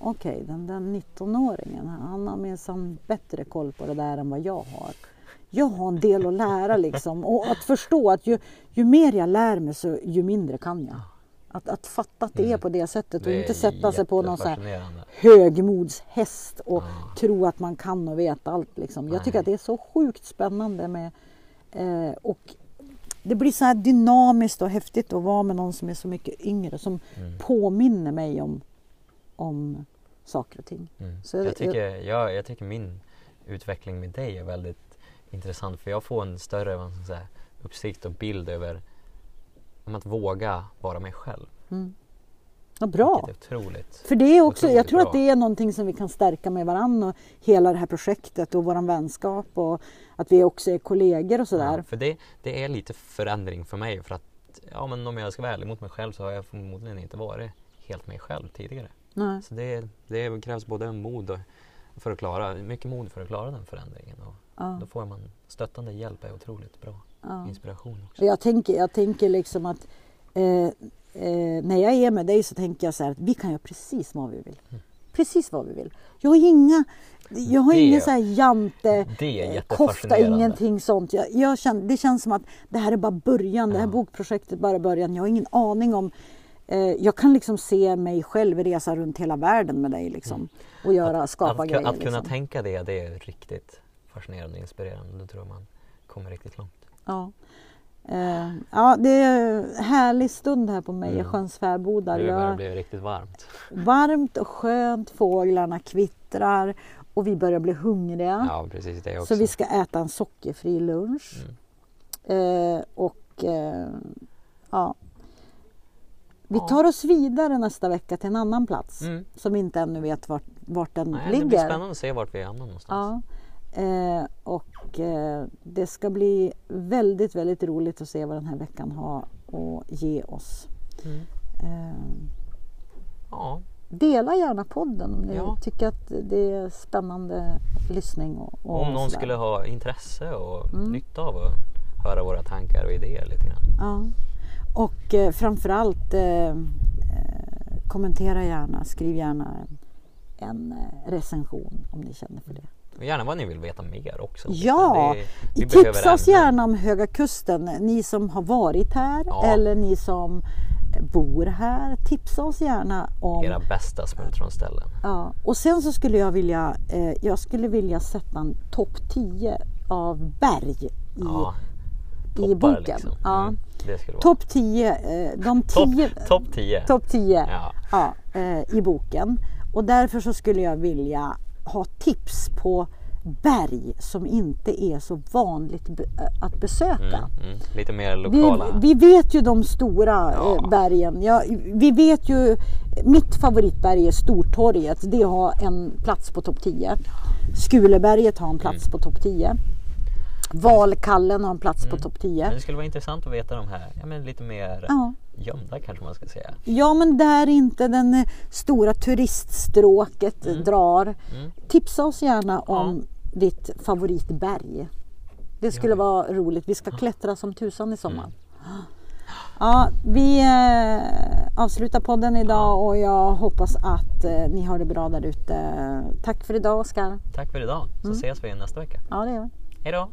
okej, den där 19-åringen, han har minsann bättre koll på det där än vad jag har. Jag har en del att lära liksom och att förstå att ju, ju mer jag lär mig så ju mindre kan jag. Att, att fatta att det är på det sättet och Mm. Det inte sätta sig på någon så här högmodshäst och Ja. tro att man kan och vet allt. Liksom. Jag tycker att det är så sjukt spännande med eh, och det blir så här dynamiskt och häftigt att vara med någon som är så mycket yngre som Mm. påminner mig om, om saker och ting. Mm. Så jag, jag- tycker, jag, jag tycker min utveckling med dig är väldigt intressant för jag får en större vad man säga, uppsikt och bild över om att våga vara mig själv. Mm. Ja, bra! Otroligt. För det är också, jag tror att bra. det är någonting som vi kan stärka med varandra och hela det här projektet och våran vänskap och att vi också är kollegor och sådär. Ja, för det, det är lite förändring för mig för att ja, men om jag ska vara ärlig mot mig själv så har jag förmodligen inte varit helt mig själv tidigare. Nej. Så det, det krävs både mod och för att klara, mycket mod för att klara den förändringen. Och Ja, Då får man stöttande hjälp är otroligt bra. ja. Inspiration också. Jag tänker, jag tänker liksom att eh, eh, när jag är med dig så tänker jag så här att vi kan göra precis vad vi vill. Mm. Precis vad vi vill. Jag har inga jag har Det- ingen så här jante, är eh, kofta, ingenting sånt. Jag, jag känner, det känns som att det här är bara början. Det här Ja. bokprojektet bara början. Jag har ingen aning om jag kan liksom se mig själv resa runt hela världen med dig liksom. Och göra, skapa Mm. att, grejer. Att kunna liksom. tänka det, det är riktigt fascinerande och inspirerande. Då tror man kommer riktigt långt. Ja. Eh, ja, det är en härlig stund här på Mejelsjöns fäbodar. Nu börjar det Jag, bli riktigt varmt. varmt och skönt, fåglarna kvittrar och vi börjar bli hungriga. Ja, precis det också. så vi ska äta en sockerfri lunch. Mm. Eh, och eh, ja. Vi tar oss vidare nästa vecka till en annan plats Mm. som vi inte ännu vet vart, vart den Nej, ligger. det blir spännande att se vart vi hamnar någonstans. Ja. Eh, och eh, det ska bli väldigt, väldigt roligt att se vad den här veckan har att ge oss. Mm. Eh, Ja, dela gärna podden om ni Ja. tycker att det är spännande lyssning. Och, och om någon skulle ha intresse och Mm. nytta av att höra våra tankar och idéer lite grann. Ja. Och eh, framförallt eh, eh, kommentera gärna, skriv gärna en, eh, recension om ni känner för det. Och gärna vad ni vill veta mer också. Ja, det, Tipsa oss gärna om Höga Kusten, ni som har varit här Ja. eller ni som bor här. Tipsa oss gärna om... Era bästa smultronställen. Ja. Och sen så skulle jag vilja, eh, jag skulle vilja sätta en topp 10 av berg i, Ja, i boken. liksom. Ja. Mm. Topp 10, eh, de 10, Topp top 10. topp 10 Ja. ja, eh, i boken. Och därför så skulle jag vilja ha tips på berg som inte är så vanligt eh, att besöka. Mm, mm. Lite mer Vi, lokala. vi vet ju de stora Ja. eh, bergen. Ja, vi vet ju, mitt favoritberg är Stortorget. Det har en plats på topp 10. Skuleberget har en plats Mm. på topp 10. Valkallen har en plats på topp 10. Men det skulle vara intressant att veta de här ja, men lite mer Ja. gömda kanske man ska säga. ja, men där inte den eh, stora turiststråket Mm. drar. Mm. Tipsa oss gärna om ditt favoritberg. Det skulle vara roligt. Vi ska klättra som tusan i sommar. Mm. Ja, vi eh, avslutar podden idag och jag hoppas att eh, ni har det bra där ute. Tack för idag Oskar. Tack för idag så Mm. ses vi nästa vecka. Ja, det gör vi. Hejdå!